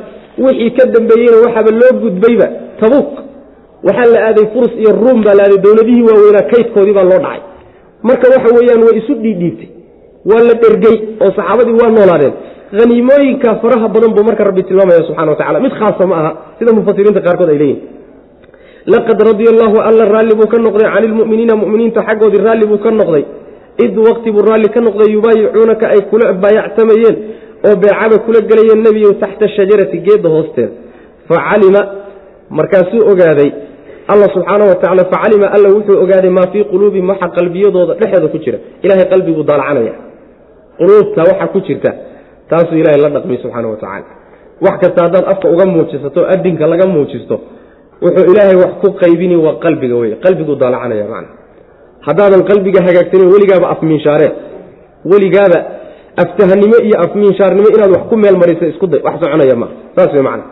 wixii ka dambeeyeyna waxaaba loo gudbayba tabuuk. Waxaa la aaday furs iyo ruum baa la aaday dowladihii waaweynaa kaydkoodii baa loo dhacay. Marka waxa weeyaan way isu dhiidhiibtay. Waa la dhergey oo saxaabadii waa noolaadeen haniimooyinka faraha badan buu marka rabbi tilmaamaya subxana wa tacala mid khaasa ma aha sida mufasiriinta qaarkood ay leeyihiin laqad radia allaahu alla raalli buu ka noqday cani lmu'miniina mu'miniinta xaggoodii raalli buu ka noqday. Id waqti buu raalli ka noqday yubaayicuunaka ay kula baayactamayeen oo beecaba kula gelayeen nebiyow taxta shajarati geedda hoosteeda. Facalima markaasuu ogaaday alla subxaana wa tacala facalima alla wuxuu ogaaday maa fii quluubihim waxa qalbiyadooda dhexeeda ku jira. Ilahay qalbiguu daalacanaya quluubta waxa ku jirta taasuu ilahay la dhaqmay subxaana wa tacaala. Wax kasta haddaad afka uga muujisato adinka laga muujisto wuxuu ilaahay wax ku qaybini waa qalbiga wey qalbiguu daalacanaya macna. Haddaadan qalbiga hagaagsanin weligaaba afmiinshaareen weligaaba aftahanimo iyo afmiinshaarnimo inaad wax ku meel isku day wax soconaya ma. Saas wey macna.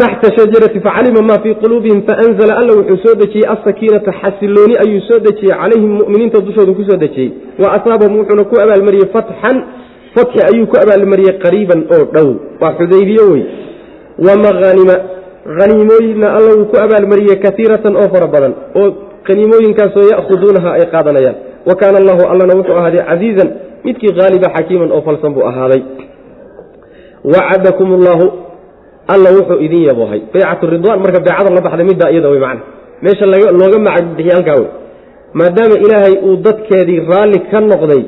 Taxta shajarati facalima maa fii quluubihim faanzla alla wuxuu soo dejiyey asakiinata xasilooni ayuu soo dejiyey calayhim muminiinta dushooda ku dejiyey. Wa asaabahum wuxuuna ku abaalmariyey fatxan fatxi ayuu ku abaalmariyey qariiban oo dhow. Waa xudaybiye wey wa mahanima haniimooyinna alla wuu ku abaalmariyey kaiiratan oo fara badan oo haniimooyinkaasoo ya'khuduunaha ay qaadanayaan. Wa kaana allahu allana wuxuu ahaaday casiizan midkii haaliba xakiiman oo falsan buu ahaaday. Wacadakum allahu alla wuxuu idin yaboohay. Baycatu ridwaan marka beecada la baxday middaa iyada wey macna. Meesha looga macagbixiye halkaa wey maadaama ilaahay uu dadkeedii raalli ka noqday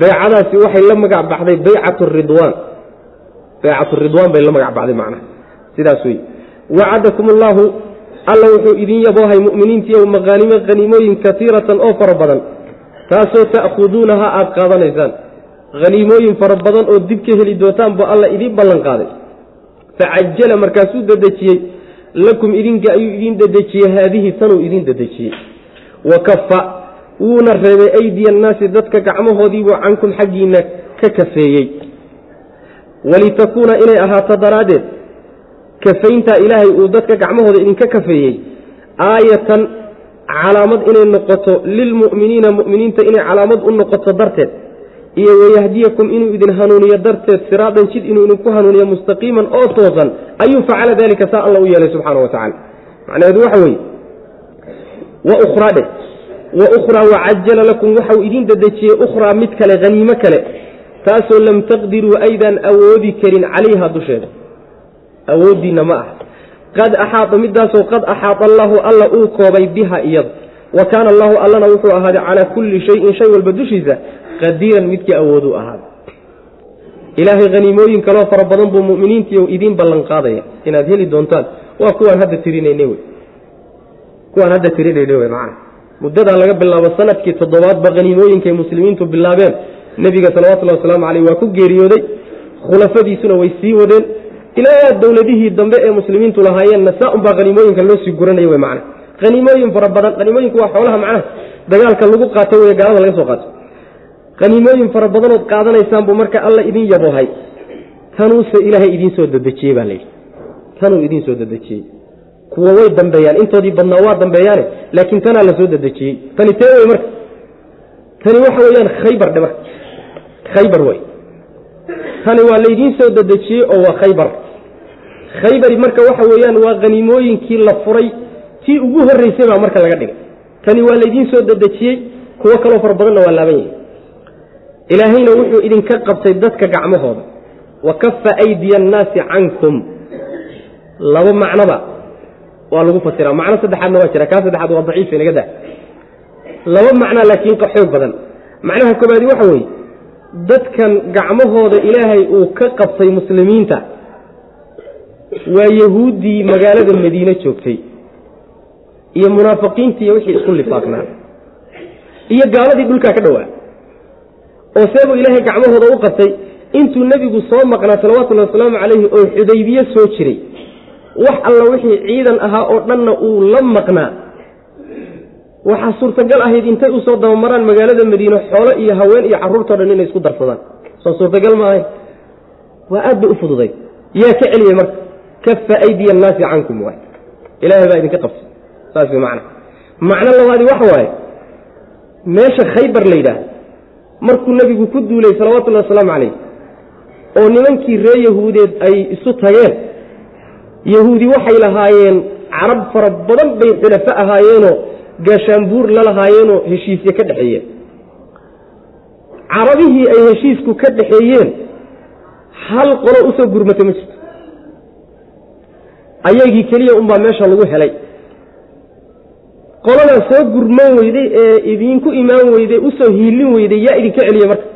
beecadaasi waxay la magac baxday baycatu ridwaan. Baycatu ridwaan bay la magac baxday macnaha. Sidaas wey wacadakum allaahu alla wuxuu idin yaboohay mu'miniintiiyo maqaanimo haniimooyin kaiiratan oo fara badan. Taasoo ta'khuduunaha aad qaadanaysaan. Haniimooyin fara badan oo dib ka heli doontaan buu alla idiin ballan qaaday. Facajala markaasuu dedejiyey. Lakum idinka ayuu idiin dedejiyey. Haadihi tanuu idiin dedejiyey. Wa kafa wuuna reebay aydiya annaasi dadka gacmahoodiibuu cankum xaggiinna ka kafeeyey. Walitakuuna inay ahaato daraaddeed kafayntaa ilaahay uu dadka gacmahooda idinka kafeeyey aayatan calaamad inay noqoto lilmu'miniina mu'miniinta inay calaamad u noqoto darteed iyo wayahdiyakum inuu idin hanuuniyo darteed siraadan jid inuu idinku hanuuniyo mustaqiiman oo toosan ayuu facala dalika saa alla u yeelay subxaana wa tacala macnaheedu waxa weeye wa ukhraa dhe wa ukhraa wacajala lakum waxau idin dedejiyey ukhraa mid kale haniimo kale taasoo lam taqdiruu aydaan awoodi karin calayha dusheeda awooddiinna ma ah qad axaata midaasoo qad axaata allaahu alla uu koobay biha iyada wa kaana allahu allana wuxuu ahaaday calaa kulli shayin shay walba dushiisa qadiiran midkii awooduu ahaaday ilaahay haniimooyin kaloo fara badan buu muminiintii idiin ballan qaadaya inaad heli doontaan waa kuwaan hadda tirinayne wey kuwaan hadda tirinayne wey macana muddadaa laga bilaabo sannadkii toddobaadba haniimooyinkay muslimiintu bilaabeen. Nebiga salawatullahi wasalaamu caleyh waa ku geeriyooday. Khulafadiisuna way sii wadeen. Ilaa dowladihii dambe ee muslimiintu lahaayeenna saa unbaa haniimooyinka loo sii guranaya wey macana haniimooyin fara badan haniimooyinku waa xoolaha macnaha dagaalka lagu qaato wey gaalada laga soo qaato. Haniimooyin fara badanood qaadanaysaan buu marka alla idin yaboohay. Tanuuse ilaahay idiin soo dadejiyey baa layidhi tanuu idiin soo dadejiyey kuwa way dambeeyaan. Intoodii badnaa waa dambeeyaane laakiin tanaa la soo dadejiyey tani tee wey marka. Tani waxa weeyaan khaybar dhe marka. Khaybar wey tani waa laydiin soo dadejiyey oo waa khaybar. Khaybari marka waxa weeyaan waa haniimooyinkii la furay tii ugu horreysay baa marka laga dhigay. Tani waa laydiin soo dadejiyey kuwo kaloo fara badanna waa laaban yahay ilaahayna wuxuu idinka qabtay dadka gacmahooda. Wa kafa aydiya annaasi cankum. Laba macnoba waa lagu fasiraa macno saddexaadna waa jira. Kaa saddexaad waa daciif inaga daa. Laba macnaa laakiin xoog badan. Macnaha koobaadi waxa weeye dadkan gacmahooda ilaahay uu ka qabtay muslimiinta waa yahuuddii magaalada madiine joogtay iyo munaafiqiintii iyo wixii isku lifaaqnaa iyo gaaladii dhulkaa ka dhowaa oo seebuu ilaahay gacmahooda u qabtay. Intuu nebigu soo maqnaa salawatullahi wasalaamu calayhi oo xudaybiye soo jiray wax alla wixii ciidan ahaa oo dhanna uu la maqnaa. Waxaa suurtagal ahayd intay u soo dabamaraan magaalada madiine xoolo iyo haween iyo carruurtao dhan inay isku darsadaan soo suurtagal ma ahayn waa aad bay u fududay. Yaa ka celiyey marka. Kafa aydiya annaasi cankum waay. Ilaahay baa idinka qabtay. Saas way macna. Macno labaadi waxa waaye. Meesha khaybar la yidhaah markuu nebigu ku duulay salawatullahi wasalaamu calayh oo nimankii reer yahuudeed ay isu tageen yahuudi waxay lahaayeen carab fara badan bay xulafo ahaayeenoo gaashaanbuur la lahaayeenoo heshiisye ka dhexeeyeen carabihii ay heshiisku ka dhexeeyeen hal qolo u soo gurmatay ma jirto. Ayagii keliya unbaa meesha lagu helay. Qoladaa soo gurman weyday ee idinku imaan weyday u soo hiilin weyday yaa idinka celiye marka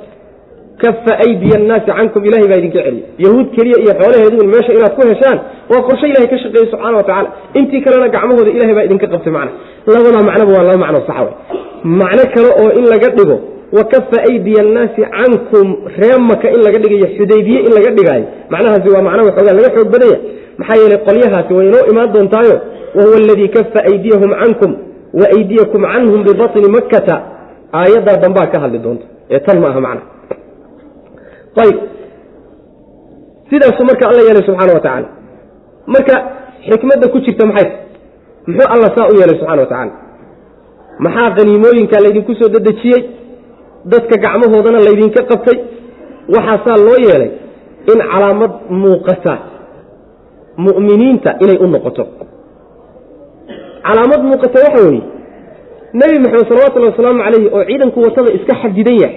kafa aydiya annaasi cankum ilahay baa idinka celiye yahuud keliya iyo xoolaheeduun meesha inaad ku heshaan waa qorshe ilahay ka shaqeeyey subxana wa tacala intii kalena gacmahooda ilahay baa idinka qabtay macna. Labadaa macnoba waa laba macno saxa wey macno kale oo in laga dhigo wa kafa aydiya annaasi cankum ree maka in laga dhigayo xudaybiye in laga dhigaayo. Macnahaasi waa macno waxoogaa laga xoog badanya maxaa yeelay qolyahaasi way inoo imaan doontaayo. Wahuwa aladii kafa aydiyahum cankum wa aydiyakum canhum bibatni makkata. Aayaddaa dambaa ka hadli doonta. Ee tan ma aha macna ayb sidaasuu marka alla yeelay subxana wa tacaala marka xikmadda ku jirta maxay? Muxuu alla saa u yeelay subxana wa tacaala maxaa qaniimooyinka laydinku soo dedejiyey? Dadka gacmahoodana laydinka qabtay? Waxaasaa loo yeelay in calaamad muuqata mu'miniinta inay u noqoto. Calaamad muuqata waxa weeye nebi maxamed salawatullahi wasalaamu calayhi oo ciidanku watada iska xadidan yahay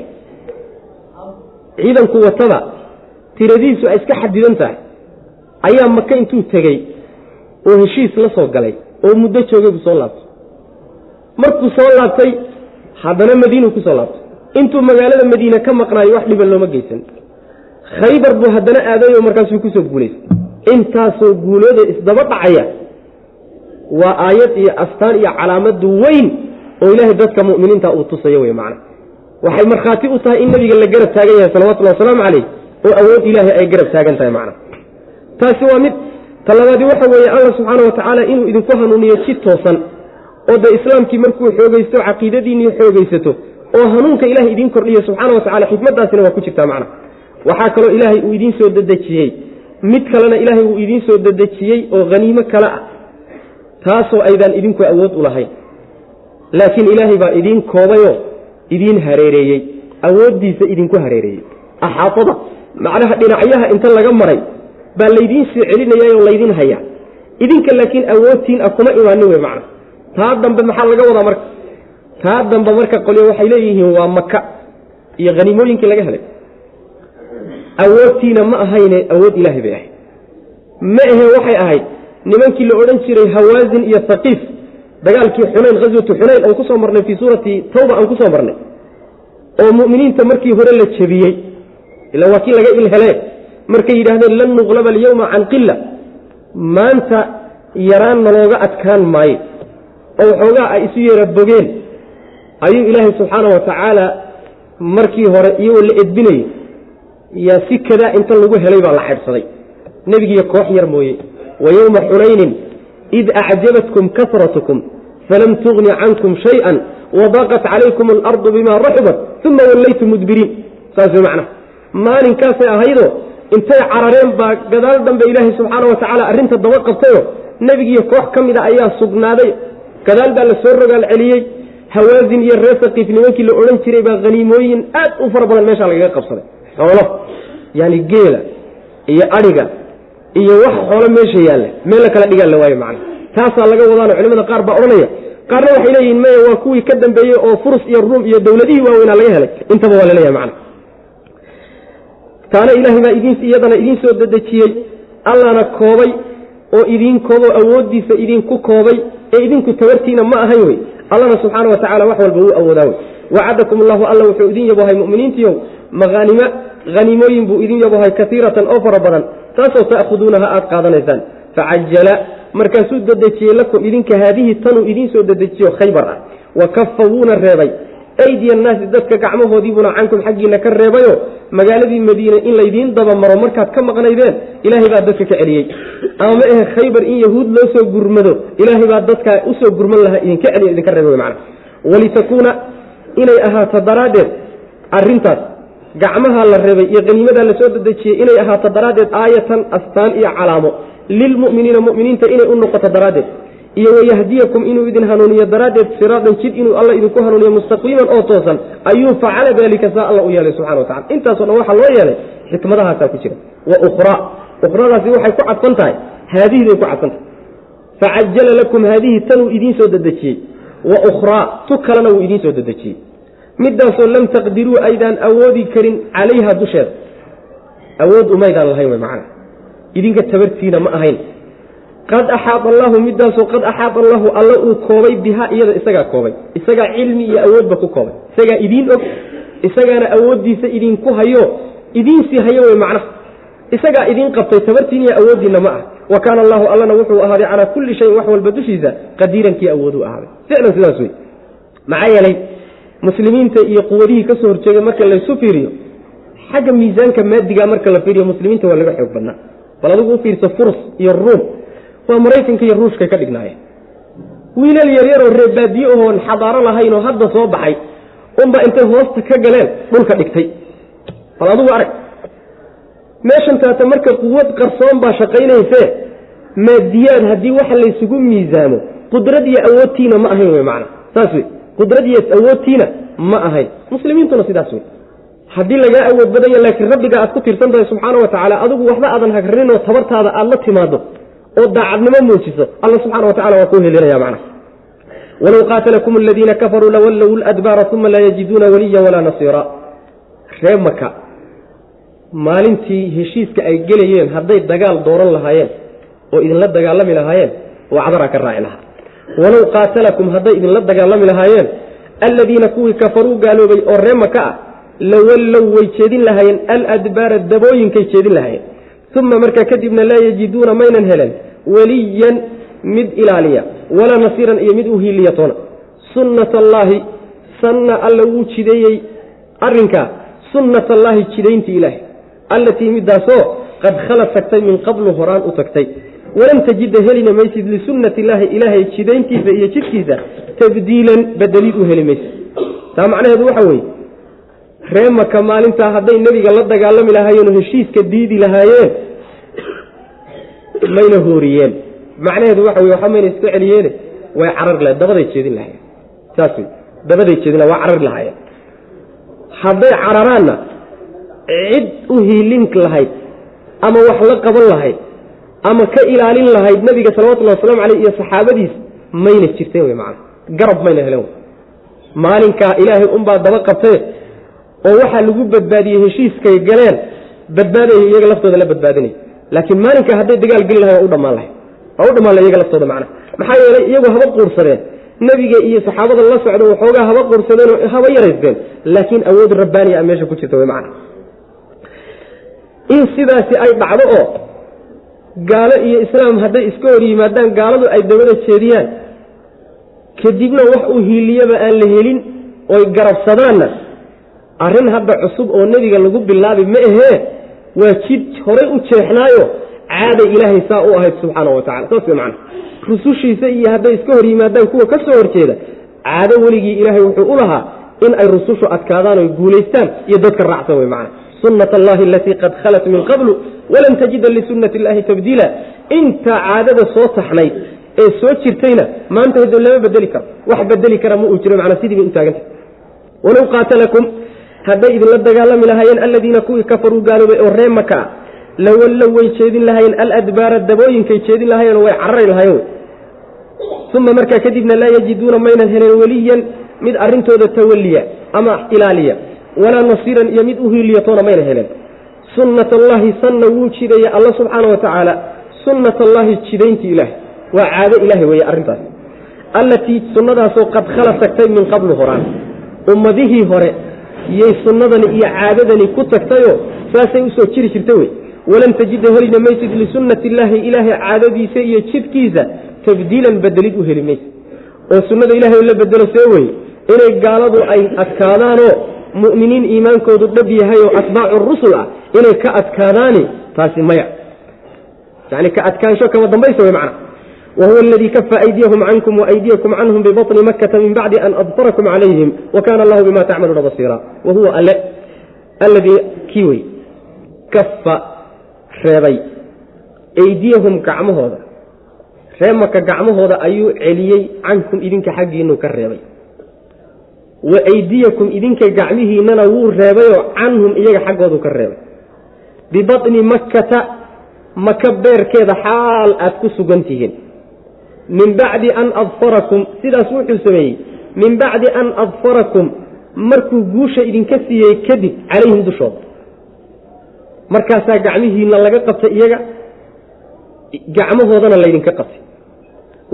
ciidanku watada tiradiisu ay iska xadidan tahay. Ayaa maka intuu tegey oo heshiis la soo galay oo muddo joogay buu soo laabtay. Markuu soo laabtay haddana madiinuu ku soo laabtay. Intuu magaalada madiine ka maqnaayo wax dhiban looma geysan. Khaybar buu haddana aadayo markaasuu ku soo guulaystay intaasoo guulooda isdaba dhacaya waa aayad iyo astaan iyo calaamadu weyn oo ilaahay dadka mu'miniinta uu tusayo wey macna waxay markhaati u tahay in nebiga la garab taagan yahay salawatullahi wasalaamu calayh oo awood ilaahay ay garab taagan tahay macna. Taasi waa mid talabaadi waxa weeye alla subxaana wa tacaala inuu idinku hanuuniyo si toosan oo dee islaamkii markuu xoogaysto caqiidadiinii xoogaysato oo hanuunka ilahay idiin kordhiyo subxaana wa tacala xikmaddaasina waa ku jirtaa macna. Waxaa kaloo ilaahay uu idiin soo dedejiyey mid kalena ilaahay uu idiin soo dedejiyey oo haniimo kale ah taasoo aydaan idinku awood u lahayn. Laakiin ilaahay baa idiin koobayoo idiin hareereeyey awooddiisa idinku hareereeyey. Axaatada macnaha dhinacyaha inta laga maray baa laydiin soo celinayay oo laydiin hayaa. Idinka laakiin awoodtiin ah kuma imaanin wey macna. Taa dambe maxaa laga wadaa marka? Taa dambe marka qolyo waxay leeyihiin waa maka iyo haniimooyinkii laga helay. Awoodtiina ma ahayne awood ilaahay bay ahayd. Ma ahe waxay ahayd nimankii la odhan jiray hawaasin iyo haqiif dagaalkii xunayn ghaswatu xunayn aan ku soo marnay fii suurati tawba aan ku soo marnay oo mu'miniinta markii hore la jebiyey ila waa kii laga ilhelee markay yidhaahdeen lan nuqlaba alyawma can qila maanta yaraan nalooga adkaan maayo oo waxoogaa ay isu yeera bogeen. Ayuu ilaahay subxaana wa tacaala markii hore iyagoo la edbinayay yaa si kadaa inta lagu helay baa la xaydhsaday nebigiiyo koox yar mooye wa yowma xunaynin id acjabatkum kasratkum falam tugni cankum shayئa wadaqat calaykum alardu bima raxubat uma wallaytum mudbiriin saas way macnaha maalinkaasay ahaydoo intay carareen baa gadaal dambe ilaahay subxaana wa tacaala arrinta daba qabtayo nebigiiyo koox ka mid a ayaa sugnaaday gadaal baa la soo rogaal celiyey hawaasin iyo reer saqiif nimankii la odhan jiray baa haniimooyin aad u fara badan meeshaa lagaga qabsaday xoolo yaani geela iyo adhiga iyo wax xoolo meesha yaalla. Meel la kala dhigaan la waayo macna taasaa laga wadaano culimada qaar baa odhanaya. Qaarna waxay leeyihiin maya waa kuwii ka dambeeyey oo furus iyo ruum iyo dowladihii waaweynaa laga helay. Intaba waa la leeyahay macna taana ilaahay baa iyadana idiin soo dedejiyey. Allana koobay oo idiin kooboo awooddiisa idinku koobay ee idinku tabartiina ma ahayn wey. Allana subxaana wa tacala wax walba wuu awoodaa wey. Wacadakum allahu alla wuxuu idin yabohay mu'miniintiiow. Mahaanima haniimooyin buu idin yabohay kaiiratan oo fara badan taasoo ta'khuduunaha aad qaadanaysaan. Facajala markaasuu dedejiyey lakum idinka haadihii tanuu idiin soo dedejiyo khaybar ah. Wa kafa wuuna reebay. Aydiya annaasi dadka gacmahoodiibuna cankum xaggiina ka reebayo magaaladii madiine in laydiin dabamaro markaad ka maqnaydeen ilaahay baa dadka ka celiyey. Ama ma ahe khaybar in yahuud loo soo gurmado ilaahay baa dadka u soo gurman lahaa idinka celiyo idinka reeba mana walitakuuna inay ahaato daraaddeed arrintaas gacmaha la reebay iyo qaniimadaa la soo dedejiyey inay ahaato daraaddeed aayatan astaan iyo calaamo. Lilmu'miniina mu'miniinta inay u noqoto daraaddeed. Iyo wayahdiyakum inuu idin hanuuniyo daraaddeed siraadan jid inuu alla idinku hanuuniyo mustaqiiman oo toosan ayuu facala daalika saa alla u yeelay subxana watacala intaaso dhan waxaa loo yeelay xikmadahaasaa ku jira. Wa ukhraa ukhradaasi waxay ku cadfan tahay. Haadihiday ku cadfan tahay. Facajala lakum haadihi tanuu idiin soo dedejiyey. Wa ukhraa tu kalena wuu idiin soo dedejiyey midaasoo lam taqdiruu aydaan awoodi karin calayha dusheeda awood umaydaan lahayn macana. Idinka tabartiina ma ahayn. Qad axaada allahu midaasoo qad axaada allahu alla uu koobay bihaa iyada isagaa koobay. Isagaa cilmi iyo awoodba ku koobay. Isagaa idiin og isagaana awooddiisa idinku hayo idiinsii hayo wey macnaha isagaa idiin qabtay tabartiin iyo awooddiinna ma ah. Wa kaana allahu allana wuxuu ahaaday calaa kulli shayin wax walba dushiisa qadiirankii awooduu ahaaday. Ficlan sidaas wey maxaa yeelay muslimiinta iyo quwadihii ka soo horjeega marka laysu fiiriyo xagga miisaanka maadiga marka la fiiriyo muslimiinta waa laga xoog badnaa. Bal adigu u fiirso furs iyo ruum waa maraykanka iyo ruushkay ka dhignaayeen wiilal yaryaroo reebaadiye ohoon xadaaro lahayn oo hadda soo baxay unbaa intay hoosta ka galeen dhulka dhigtay. Bal adigu arag meeshan taata marka quwad qarsoon baa shaqaynayse maadiyaad haddii waxa laysugu miisaamo qudrad iyo awoodtiina ma ahayn wey macana saas wey qudrad awoodtiina ma ahayn. Muslimiintuna sidaas wey haddii lagaa awood badanya laakiin rabbiga aad ku tiirsan tahay subxaana wa tacaala adigu waxba aadan hagranin oo tabartaada aad la timaado oo daacadnimo muujiso alla subxana wa tacala waa kuu helinaya macna walow qaatalakum aladiina kafaruu lawallow ladbaara uma laa yajiduuna waliya walaa nasiira. Ree maka maalintii heshiiska ay gelayeen hadday dagaal dooran lahaayeen oo idinla dagaalami lahaayeen wacdaraa ka raaci lahaa walow qaatalakum hadday idinla dagaalami lahaayeen aladiina kuwii kafaruu gaaloobay oo ree maka ah lawallow way jeedin lahaayeen aladbaara dabooyinkay jeedin lahaayeen. Uma markaa kadibna laa yajiduuna maynan helen weliyan mid ilaaliya walaa nasiiran iyo mid u hiiliya toona. Sunnat allaahi sanna alla wuu jideeyey arrinkaa. Sunnat allaahi jidayntii ilaahay. Allatii midaasoo qad khalad tagtay min qablu horaan u tagtay walan tajida helina maysid lisunnati illaahi ilaahay jidayntiisa iyo jidkiisa tabdiilan bedelid u heli maysid. Taa macnaheedu waxa weeye ree maka maalintaa hadday nebiga la dagaalami lahaayeenoo heshiiska diidi lahaayeen mayna hooriyeen macnaheedu waxa wey waxba mayna iska celiyeene way carari lahayen dabaday jeedin lahayen saas wey dabaday jeedin laha waa carari lahaayeen. Hadday cararaanna cid u hiilin lahayd ama wax la qaban lahayd ama ka ilaalin lahayd nebiga salawatullahi waslamu caleyh iyo saxaabadiis mayna jirteen wey macana garab mayna helen wey maalinkaa ilaahay unbaa daba qabtee oo waxaa lagu badbaadiyey heshiiskay galeen badbaadaya iyaga laftooda la badbaadinay. Laakiin maalinka hadday dagaal geli lahay waa u dhammaan lahay waa u dhammaan lahay iyaga laftooda macna. Maxaa yeelay iyagu haba quursadeen. Nebiga iyo saxaabada la socda waxoogaa haba quursadeen oo haba yaraysteen. Laakiin awood rabbaaniya a meesha ku jirta way macna. In sidaasi ay dhacdo oo gaalo iyo islaam hadday iska hor yimaadaan gaaladu ay dabada jeediyaan. Kadibna wax uu hiiliyaba aan la helin oy garabsadaanna. Arrin hadda cusub oo nebiga lagu bilaabi ma ahee waa jid horay u jeexnaayo caaday ilaahay saa u ahayd subxaana wa tacala saas macana rusushiisa iyo hadday iska hor yimaadaan kuwa ka soo horjeeda caado weligii ilaahay wuxuu u lahaa in ay rusushu adkaadaan oy guulaystaan iyo dadka raacsan wey macana sunat allahi alatii qad khalat min qablu walan tajida lisunati illahi tabdiila. Inta caadada soo taxnayd ee soo jirtayna maanta lama bedeli karo. Wax bedeli kara ma uu jiro manaa sidii bay u qaatalakum hadday idinla dagaalami lahaayeen aladiina kuwii kafaruu gaaloobay oo ree maka lawallow way jeedin lahaayeen aladbaara dabooyinkay jeedin lahaayeen way carari lahaayeen uma markaa kadibna laa yajiduuna maynan helen weliyan mid arrintooda tawaliya ama ilaaliya walaa nasiiran iyo mid u hiiliyatoona mayna helen sunnat allahi sanna wuu jidaya alla subxaana wa tacaala sunnat allahi jidayntii ilaahay waa caado ilaahay weeye arrintaas allatii sunnadaasoo qad khala tagtay min qablu horaan. Ummadihii hore yay sunnadani iyo caadadani ku tagtayoo saasay u soo jiri jirta wey walan tajida helina maysid lisunnati illaahi ilaahay caadadiisa iyo jidkiisa tabdiilan bedelid u heli maysid. Oo sunnada ilahay la bedelo see weye inay gaaladu ay adkaadaanoo mu'miniin iimaankoodu dhab yahay oo atbaacu rusul ah inay ka adkaadaani taasi maya. Yani ka adkaansho kama dambaysa wey macna. Wahuwa aladii kafa aydiyahum cankum waaydiyakum canhum bibaطni makata min bacdi an adfarakum calayhim wa kana allahu bima tacmaluuna basiira wa huwa alle alladii kii wey kafa reebay. Aydiyahum gacmahooda ree maka gacmahooda ayuu celiyey cankum idinka xaggiinu ka reebay. Wa aydiyakum idinka gacmihiinana wuu reebayoo canhum iyaga xaggoodu ka reebay bibaطni makkata maka beerkeeda xaal aad ku sugan tihiin min bacdi an adfarakum sidaas wuxuu sameeyey min bacdi an adfarakum markuu guusha idinka siiyey kadib calayhim dushooda markaasaa gacmihiina laga qabtay iyaga gacmahoodana laydinka qabtay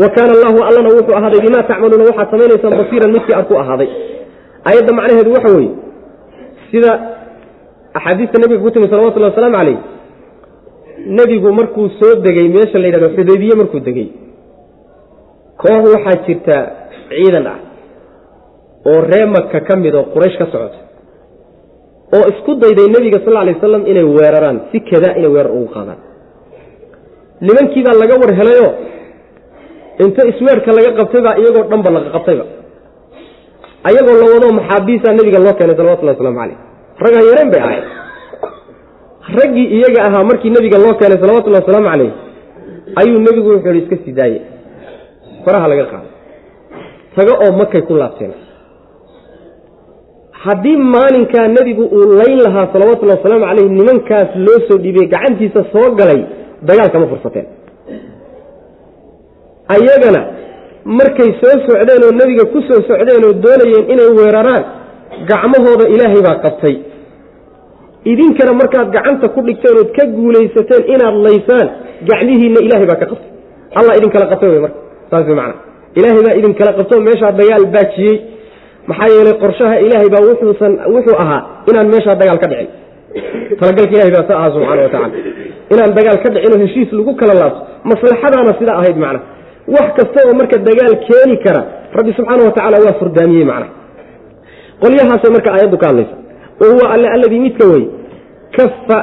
wa kaana allahu allana wuxuu ahaaday bimaa tacmaluuna waxaad samaynaysaan basiiran midkii aad ku ahaaday ayadda macnaheedu waxa weeye sida axaadiista nebiga ku timi salawatullahi wasalaamu calayh nebigu markuu soo degey meesha la yidhahdo xudaybiye markuu degey koox waxaa jirta ciidan ah oo ree maka ka mid oo quraysh ka socota oo isku dayday nebiga sal alay wasalam inay weeraraan si kadaa inay weerar ugu qaadaan. Nimankii baa laga war helayoo inta isweerka laga qabtay baa iyagoo dhanba laga qabtayba ayagoo la wado maxaabiisaa nebiga loo keenay salawatullahi waslamu caleyh ragga yareen bay ahayd. Raggii iyaga ahaa markii nebiga loo keenay salawatullahi wasalaamu caleyh ayuu nebigu wuxuu hi iska sii daaye faraha laga qaaday. Tago oo makay ku laabteen. Haddii maalinkaa nebigu uu layn lahaa salawatullahi wasalaamu caleyh nimankaas loo soo dhiibay gacantiisa soo galay dagaalkama fursateen. Ayagana markay soo socdeen oo nebiga ku soo socdeen oo doonayeen inay weeraraan gacmahooda ilaahay baa qabtay. Idinkana markaad gacanta ku dhigteen ood ka guulaysateen inaad laysaan gacmihiinna ilaahay baa ka qabtay. Allah idinkala qabtay wey marka saas wey macana ilaahay baa idinkala qabto meeshaa dagaal baajiyey maxaa yeelay qorshaha ilaahay baa wuxuusan wuxuu ahaa inaan meeshaa dagaal ka dhicin. Talagalka ilahay baa sa aha subxana wa tacala inaan dagaal ka dhicinoo heshiis lagu kala laabto maslaxadaana sidaa ahayd macna. Wax kasta oo marka dagaal keeni kara rabbi subxaana wa tacala waa furdaamiyey macna qolyahaasay marka aayaddu ka hadlaysa wa huwa alle alladii midka wey kafa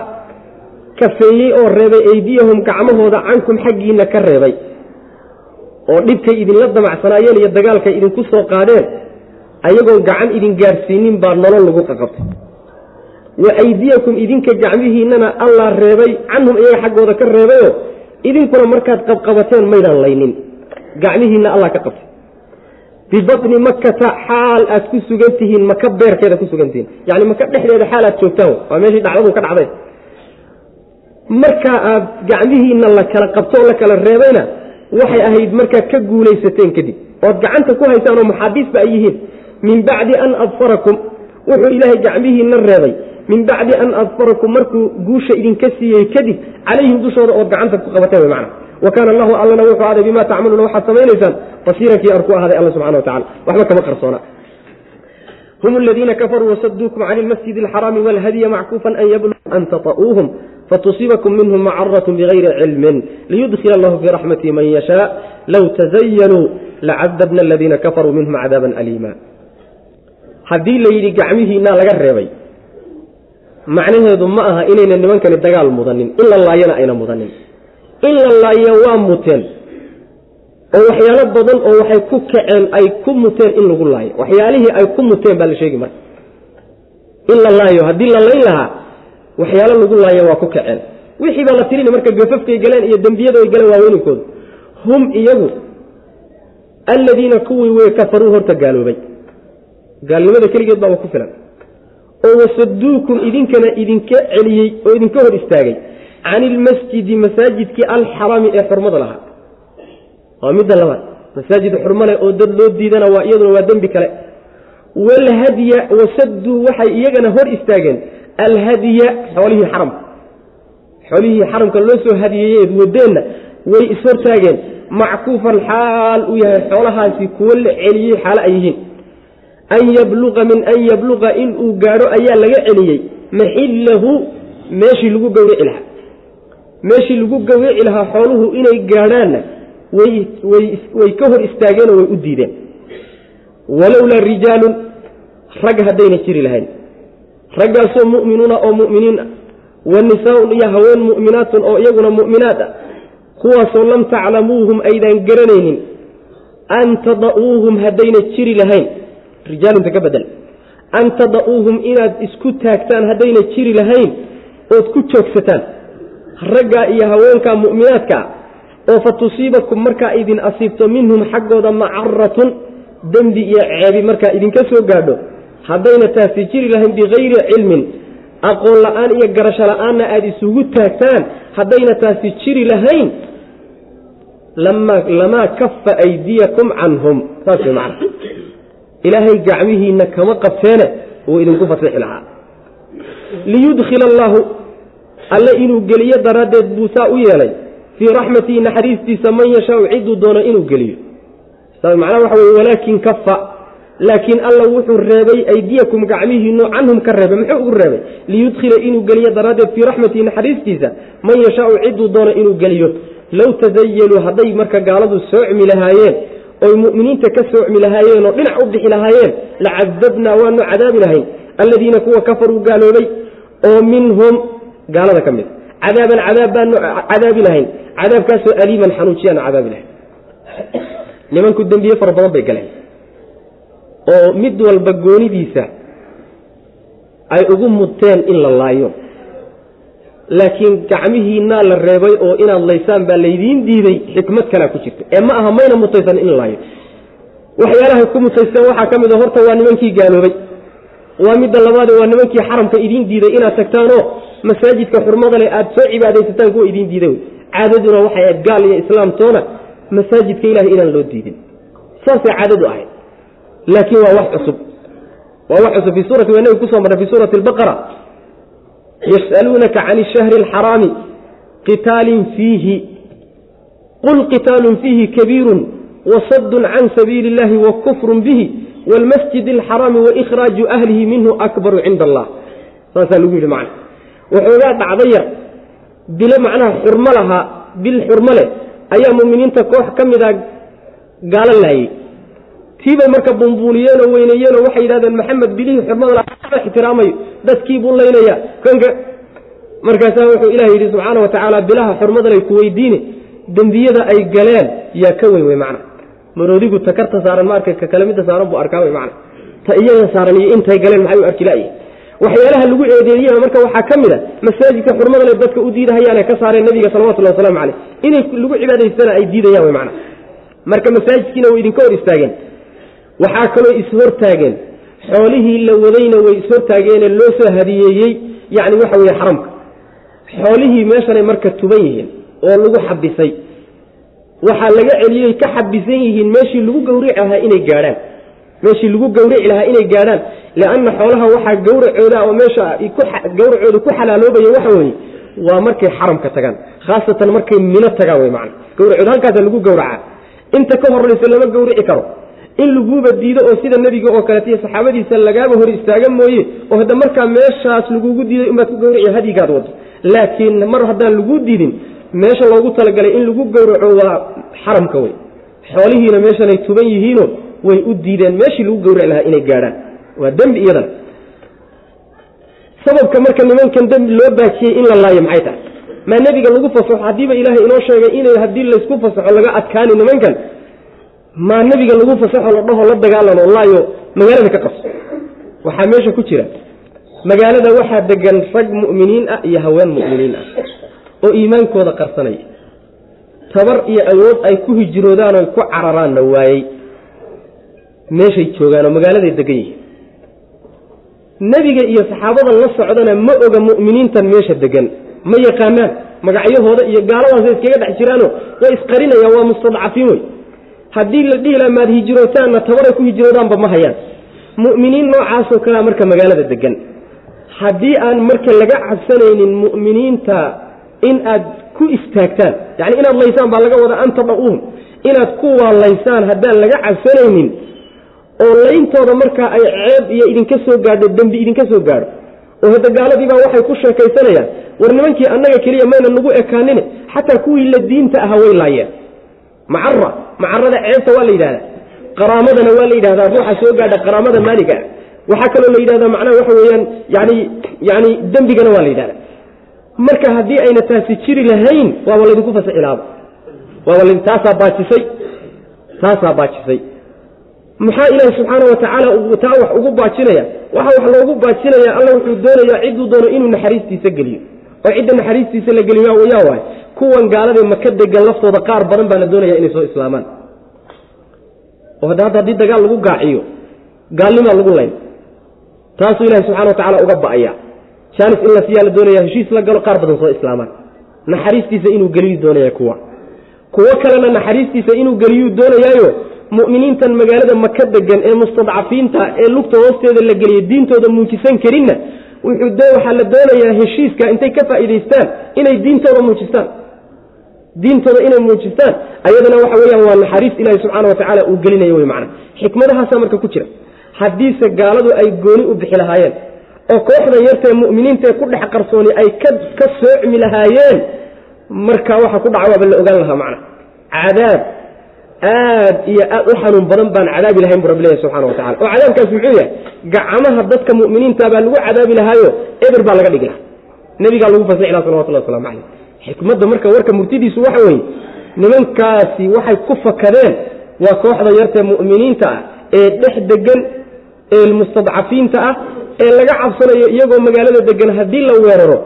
kafeeyey oo reebay eydiyahum gacmahooda cankum xaggiinna ka reebay oo dhibkay idinla damacsanaayeen iyo dagaalkay idinku soo qaadeen ayagoon gacan idin gaadhsiinin baa nolol lagu qaqabtay. Wa aydiyakum idinka gacmihiinnana allaa reebay canhum iyaga xaggooda ka reebayo idinkuna markaad qabqabateen maydaan laynin. Gacmihiinna allah ka qabtay bibatni makkata xaal aad ku sugan tihiin maka beerkeeda ku sugan tihiin yani maka dhexdeeda xaal aad joogtaan waa meeshii dhacdadu ka dhacday. Markaa aad gacmihiinna la kala qabtoo la kala reebayna waxay ahayd markaad ka guulaysateen kadib. Ood gacanta ku haysaan oo maxaabiisba ay yihiin min bacdi an adfarakum wuxuu ilaahay gacmihiinna reebay. Min bacdi an adfarakum markuu guusha idinka siiyey kadib calayhim dushooda ood gacanta ku qabateen wy macna wa kaana allahu allana wuxuu ahday bimaa tacmaluuna waxaad samaynaysaan basiirankii arku ahaaday alla subxana wa tacala waxba kama qarsoona hum aladiina kafaruu wasaduukum can ilmasjidi alxaraami walhadya mackuufan an yablu an taطa'uuhum fatusiibakum minhum macaratun bigayri cilmin liyudkila allahu fii raxmatihi man yashaa low tazayanuu lacadabna aladiina kafaruu minhum cadaaban aliima haddii la yidhi gacmihiinaa laga reebay macnaheedu ma aha inayna nimankani dagaal mudanin in la laayana ayna mudanin in la laayo waa muteen. Oo waxyaalo badan oo waxay ku kaceen ay ku muteen in lagu laayo. Waxyaalihii ay ku muteen baa la sheegi marka. In la laayo haddii la layn lahaa waxyaalo lagu laaya waa ku kaceen. Wixii baa la tirini marka gafafkay galeen iyo dembiyada ay galeen waaweyninkooda. Hum iyagu alladiina kuwii wey kafaruu horta gaaloobay. Gaalnimada keligeed baaba ku filan. Oo wasaduukum idinkana idinka celiyey oo idinka hor istaagay can ilmasjidi masaajidkii alxarami ee xurmada lahaa waa midda labaad masaajid xurmo leh oo dad loo diidana waa iyaduna waa dembi kale walhadya wasaduu waxay iyagana hor istaageen alhadya xoolihii xaramka xoolihii xaramka loo soo hadiyeeyeed wadeenna way ishortaageen mackuufan xaal uu yahay xoolahaasi kuwo la celiyey xaalo ay yihiin an yabluqa min an yabluqa inuu gaadho ayaa laga celiyey maxillahu meeshii lagu gowrici lahaa meeshii lagu gowrici lahaa xooluhu inay gaadhaanna way ka hor istaageenoo way u diideen. Walowlaa rijaalun rag haddayna jiri lahayn. Raggaasoo mu'minuuna oo mu'miniin ah wa nisaaun iyo haween mu'minaatun oo iyaguna mu'minaad ah kuwaasoo lam taclamuuhum aydaan garanaynin an tada'uuhum haddayna jiri lahayn. Rijaalunta ka bedel. An tada'uuhum inaad isku taagtaan haddayna jiri lahayn ood ku joogsataan raggaa iyo haweenkaa mu'minaadkaa oo fa tusiibakum markaa idin asiibto minhum xaggooda macaratun dembi iyo ceebi markaa idinka soo gaadho. Haddayna taasi jiri lahayn bikayri cilmin aqoon la'aan iyo garasho la'aanna aada isugu taagtaan haddayna taasi jiri lahayn lamaa kafa aydiyakum canhum. Saas way macana ilaahay gacmihiinna kama qabteene uu idinku fasixi lahaa. Liyudkhila allaahu alle inuu geliyo daraaddeed buu saa u yeelay. Fii raxmatihi naxariistiisa man yashaau ciduu doono inuu geliyo. Macnaha waxa weye walaakin kafa. Laakiin alla wuxuu reebay aydiyakum gacmihiinu canhum ka reebay muxuu ugu reebay? Liyudkhila inuu geliyo daraaddeed fii raxmatihi naxariistiisa man yashaau ciduu doono inuu geliyo. Low tazayaluu hadday marka gaaladu soocmi lahaayeen oy mu'miniinta ka soocmi lahaayeen oo dhinac u bixi lahaayeen lacadabnaa waanu cadaabi lahayn. Alladiina kuwa kafaruu gaaloobay oo minhum gaalada ka mid. Cadaaban cadaab baanu cadaabi lahayn. Cadaabkaasoo aliiman xanuujiyaanu cadaabi lahayn. Nimanku dembiye fara badan bay galeen. Oo mid walba goonidiisa ay ugu mudteen in la laayo. Laakiin gacmihiinaa la reebay oo inaad laysaan baa laydiin diiday xikmad kalea ku jirta ee ma aha mayna mutaysan in la laayo. Waxyaalahay ku mutaysteen waxaa ka mid a horta waa nimankii gaaloobay. Waa midda labaade waa nimankii xaramka idiin diiday inaad tagtaanoo masaajidka xurmada leh aada soo cibaadaysataan kuwa idiin diiday caadaduna waxay ahayd gaal iyo islaamtoona masaajidka ilahay inaan loo diidin. Saasay caadadu ahayd. Laakiin waa wax cusub. Waa wax cusub. Fii suurati waa nabi ku soo marnay fi suurati albaqara. Yas'aluunaka can ishahri alxaraami qitaalin fiihi. Qul qitaalun fiihi kabiirun wasadun can sabiili illahi wa kufrun bihi wاlmasjid alxaraami waإkhraaju ahlihi minhu akbaru cinda allah. Saasaa lagu yidhi macna waxoogaa dhacda yar. Dilo macnaha xurmo lahaa bil xurmo leh. Ayaa muminiinta koox ka mida gaalo laayey tiibay marka bumbuuliyeenoo weyneeyeenoo waxay yidhahdeen maxamed bilihii xurmada lahaa ixtiraamayo dadkii buu laynaya. Kanka markaasaa wuxuu ilah yidhi subxaana wa tacaala bilaha xurmadalay ku weydiine dembiyada ay galeen yaa ka weyn wey macna. Maroodigu takarta saaran ma arkay ka kale midda saaran buu arkaa wey macna. Ta iyada saaran iyo intay galeen maxay u arki la'yihin waxyaalaha lagu eedeeyena marka waxaa ka mid a masaajidka xurmadale dadka u diidahayaane ka saareen nabiga salawatullahi wasalaamu caleyh inay lagu cibaadaystana ay diidayaan wey macna marka masaajidkiina way idinka hor istaageen. Waxaa kaloo ishortaageen xoolihii la wadayna way ishortaageene loo soo hadiyeeyey yacni waxa weeye xaramka. Xoolihii meeshanay marka tuban yihiin oo lagu xabisay. Waxaa laga celiyey ka xabisan yihiin meeshii lagu gawrici lahaa inay gaadhaan. Meeshii lagu gawrici lahaa inay gaadhaan lianna xoolaha waxaa gawracooda oo meesha gawracooda ku xalaaloobaya waxa weeye waa markay xaramka tagaan khaasatan markay mino tagaan wey macana gawracooda halkaasa lagu gawracaa inta ka horraysa lama gawrici karo in laguuba diido oo sida nebiga oo kaleeta iyo saxaabadiisa lagaaba hor istaaga mooye oo hadda markaa meeshaas lagugu diiday inbaad ku gawrici hadyigaad wado laakiin mar haddaan laguu diidin meesha loogu talagalay in lagu gowraco waa xaramka wey xoolihiina meeshanay tuban yihiino way u diideen meeshii lagu gawraci lahaa inay gaadhaan waa dembi iyadana sababka marka nimankan dembi loo baajiyey in la laayo maxay tahay? Maa nebiga lagu fasaxo? Haddiiba ilaahay inoo sheegay inay haddii laysku fasaxo laga adkaani nimankan maa nebiga lagu fasaxo la dhaho la dagaalano laayo magaalada ka qabso. Waxaa meesha ku jira. Magaalada waxaa degan rag mu'miniin ah iyo haween mu'miniin ah oo iimaankooda qarsanaya tabar iyo awood ay ku hijroodaan oy ku cararaanna waayey. Meeshay joogaan oo magaaladay degan yihiin nebiga iyo saxaabadan la socdana ma oga mu'miniintan meesha degan ma yaqaanaan magacyahooda iyo gaaladaasa iskaga dhex jiraano way isqarinayaan waa mustadcafiin wey haddii la dhihi laha maad hijrootaanna tabaray ku hijroodaanba ma hayaan. Mu'miniin noocaasoo kalea marka magaalada degan haddii aan marka laga cabsanaynin mu'miniinta in aad ku istaagtaan yacni inaad laysaan baa laga wadaa an tadha-uuhum inaad ku waalaysaan haddaan laga cabsanaynin oo layntooda markaa ay ceeb iyo idinka soo gaadho dembi idinka soo gaadho. Oo hadda gaaladiibaa waxay ku sheekaysanayaan war nimankii annaga keliya mayna nagu ekaanine xataa kuwii la diinta aha way laayeen. Macara macarada ceebta waa la yidhahdaa. Qaraamadana waa la yidhahdaa ruuxa soo gaadha qaraamada maaliga ah. Waxaa kaloo la yidhahdaa macnaha waxa weeyaan yani yani dembigana waa la yidhahdaa. Marka haddii ayna taasi jiri lahayn waaba laydinku fasixilaaba waaba taasaa baajisay. Taasaa baajisay maxaa ilaahi subxaana wa tacaala taa wax ugu baajinaya. Waxa wax loogu baajinaya alla wuxuu doonayaa cidduu doono inuu naxariistiisa geliyo. Oo cidda naxariistiisa la geliyo yaa waay. Kuwan gaaladee maka degan laftooda qaar badan baa la doonaya inay soo islaamaan. Oo hadda haddii dagaal lagu gaaciyo gaalnimaa lagu layn taasuu ilahi subxana wa tacala uga ba'aya. Jaanis in la siyaa la doonaya heshiis la galo qaar badan soo islaamaan. Naxariistiisa inuu geliyu doonaya kuwa. Kuwo kalena naxariistiisa inuu geliyuu doonayaayo mu'miniintan magaalada maka degan ee mustadcafiinta ee lugta hoosteeda la geliyay diintooda muujisan karinna waxaa la doonayaa heshiiska intay ka faa'iidaystaan inay diintooda muujistaan. Diintooda inay muujistaan ayadana waxa weyaan waa naxariis ilaahi subxaana wa tacaala uu gelinayo wey macna. Xikmadahaasaa marka ku jira. Haddiise gaaladu ay gooni u bixi lahaayeen oo kooxdan yartae mu'miniintaee ku dhex qarsooni ay ka soocmi lahaayeen marka waxa ku dhaca waaba la ogaan lahaa macna. Cadaab aad iyo aad u xanuun badan baan cadaabi lahayn bu rabbi leeyahy subxana wa tacala oo cadaabkaas muxuu yahay gacmaha dadka mu'miniinta baa lagu cadaabi lahaayo eber baa laga dhigi lahaa. Nebigaa lagu fasixi laha salawatullah waslamu calayh. Xikmadda marka warka murtidiisu waxa weeye nimankaasi waxay ku fakadeen waa kooxda yartee mu'miniinta ah ee dhex degan ee mustadcafiinta ah ee laga cabsanayo iyagoo magaalada degan haddii la weeraro.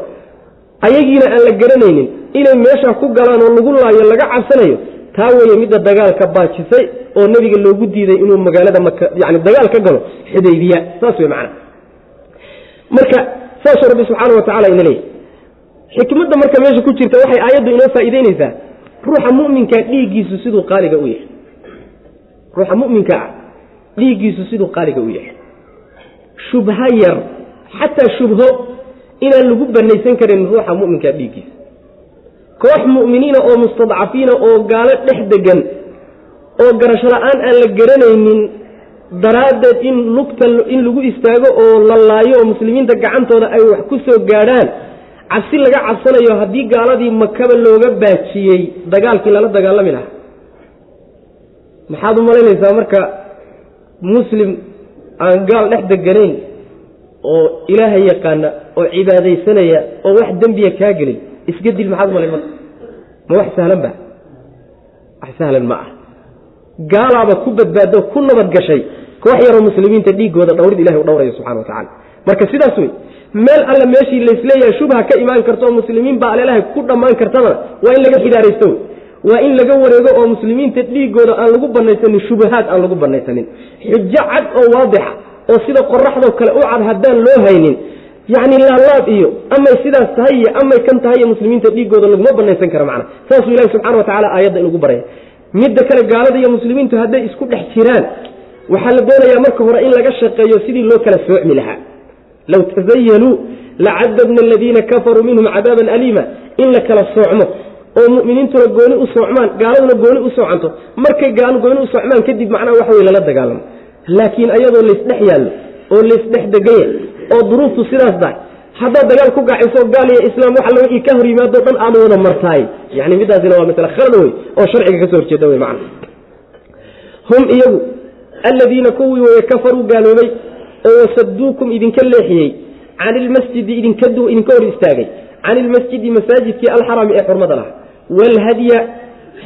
Ayagiina aan la garanaynin inay meesha ku galaan oo lagu laayo laga cabsanayo taa weeye midda dagaalka baajisay oo nebiga loogu diiday inuu magaalada yani dagaal ka galo xudaybiya. Saas wey macana marka saasuu rabbi subxaana wa tacala ina leeyahy xikmadda marka meesha ku jirta waxay aayaddu inoo faa'iideyneysaa ruuxa mu'minka dhiiggiisu siduu qaaliga u yahay. Ruuxa mu'minka ah dhiiggiisu siduu qaaliga u yahay. Shubha yar xataa shubho inaan lagu banaysan karin ruuxa mu'minka dhiiggiisa koox mu'miniina oo mustadcafiina oo gaalo dhex degan oo garasho la'aan aan la garanaynin daraaddeed in lugta in lagu istaago oo la laayo oo muslimiinta gacantooda ay wax ku soo gaadhaan cabsi laga cabsanayo haddii gaaladii makaba looga baajiyey dagaalkii lala dagaalami lahaa. Maxaad u malaynaysaa marka muslim aan gaal dhex deganayn oo ilaaha yaqaana oo cibaadaysanaya oo wax dembiya kaa gelin iska dil maxaad umalayn marka ma wax sahlan ba? Wax sahlan ma ah. Gaalaaba ku badbaado ku nabad gashay koox yaroo muslimiinta dhiigooda dhowrid ilahi u dhowrayo subxana wa tacala marka sidaas wey meel alla meeshii laisleeyahay shubha ka imaan karto oo muslimiin baa alelahay ku dhammaan kartana waa in laga xidaaraysto waa in laga wareego oo muslimiinta dhiigooda aan lagu banaysanin shubahaad aan lagu banaysanin. Xujo cad oo waadixa oo sida qoraxdoo kale u cad haddaan loo haynin yacni laalaab iyo amay sidaas tahay iyo amay kan tahay iyo muslimiinta dhiigooda laguma banaysan kara macna. Saasuu ilahi subxana wa tacala aayadda inugu baraya. Midda kale gaalada iyo muslimiintu hadday isku dhex jiraan waxaa la doonayaa marka hore in laga shaqeeyo sidii loo kala soocmi lahaa. Low tazayaluu lacadabna aladiina kafaruu minhum cadaaban aliima in la kala soocmo. Oo mu'miniintuna gooni u soocmaan gaaladuna gooni u soocanto. Markay gaalo gooni u soocmaan kadib macnaha waxa wey lala dagaalamo. Laakiin ayadoo laysdhex yaallo oo laysdhex deganya oo duruuftu sidaas dahay haddaad dagaal ku gaaciso gaal iyo islaam wax wixii ka hor yimaado dhan aanu wada martaay yani midaasina waa masale khalad wey oo sharciga ka horjeeda wey macna. Hum iyagu aladiina kuwii weye kafaruu gaaloobay oo wasaduukum idinka leexiyey can ilmasjidi idinka hor istaagay can ilmasjidi masaajidkii alxarami ee xurmada laha waalhadya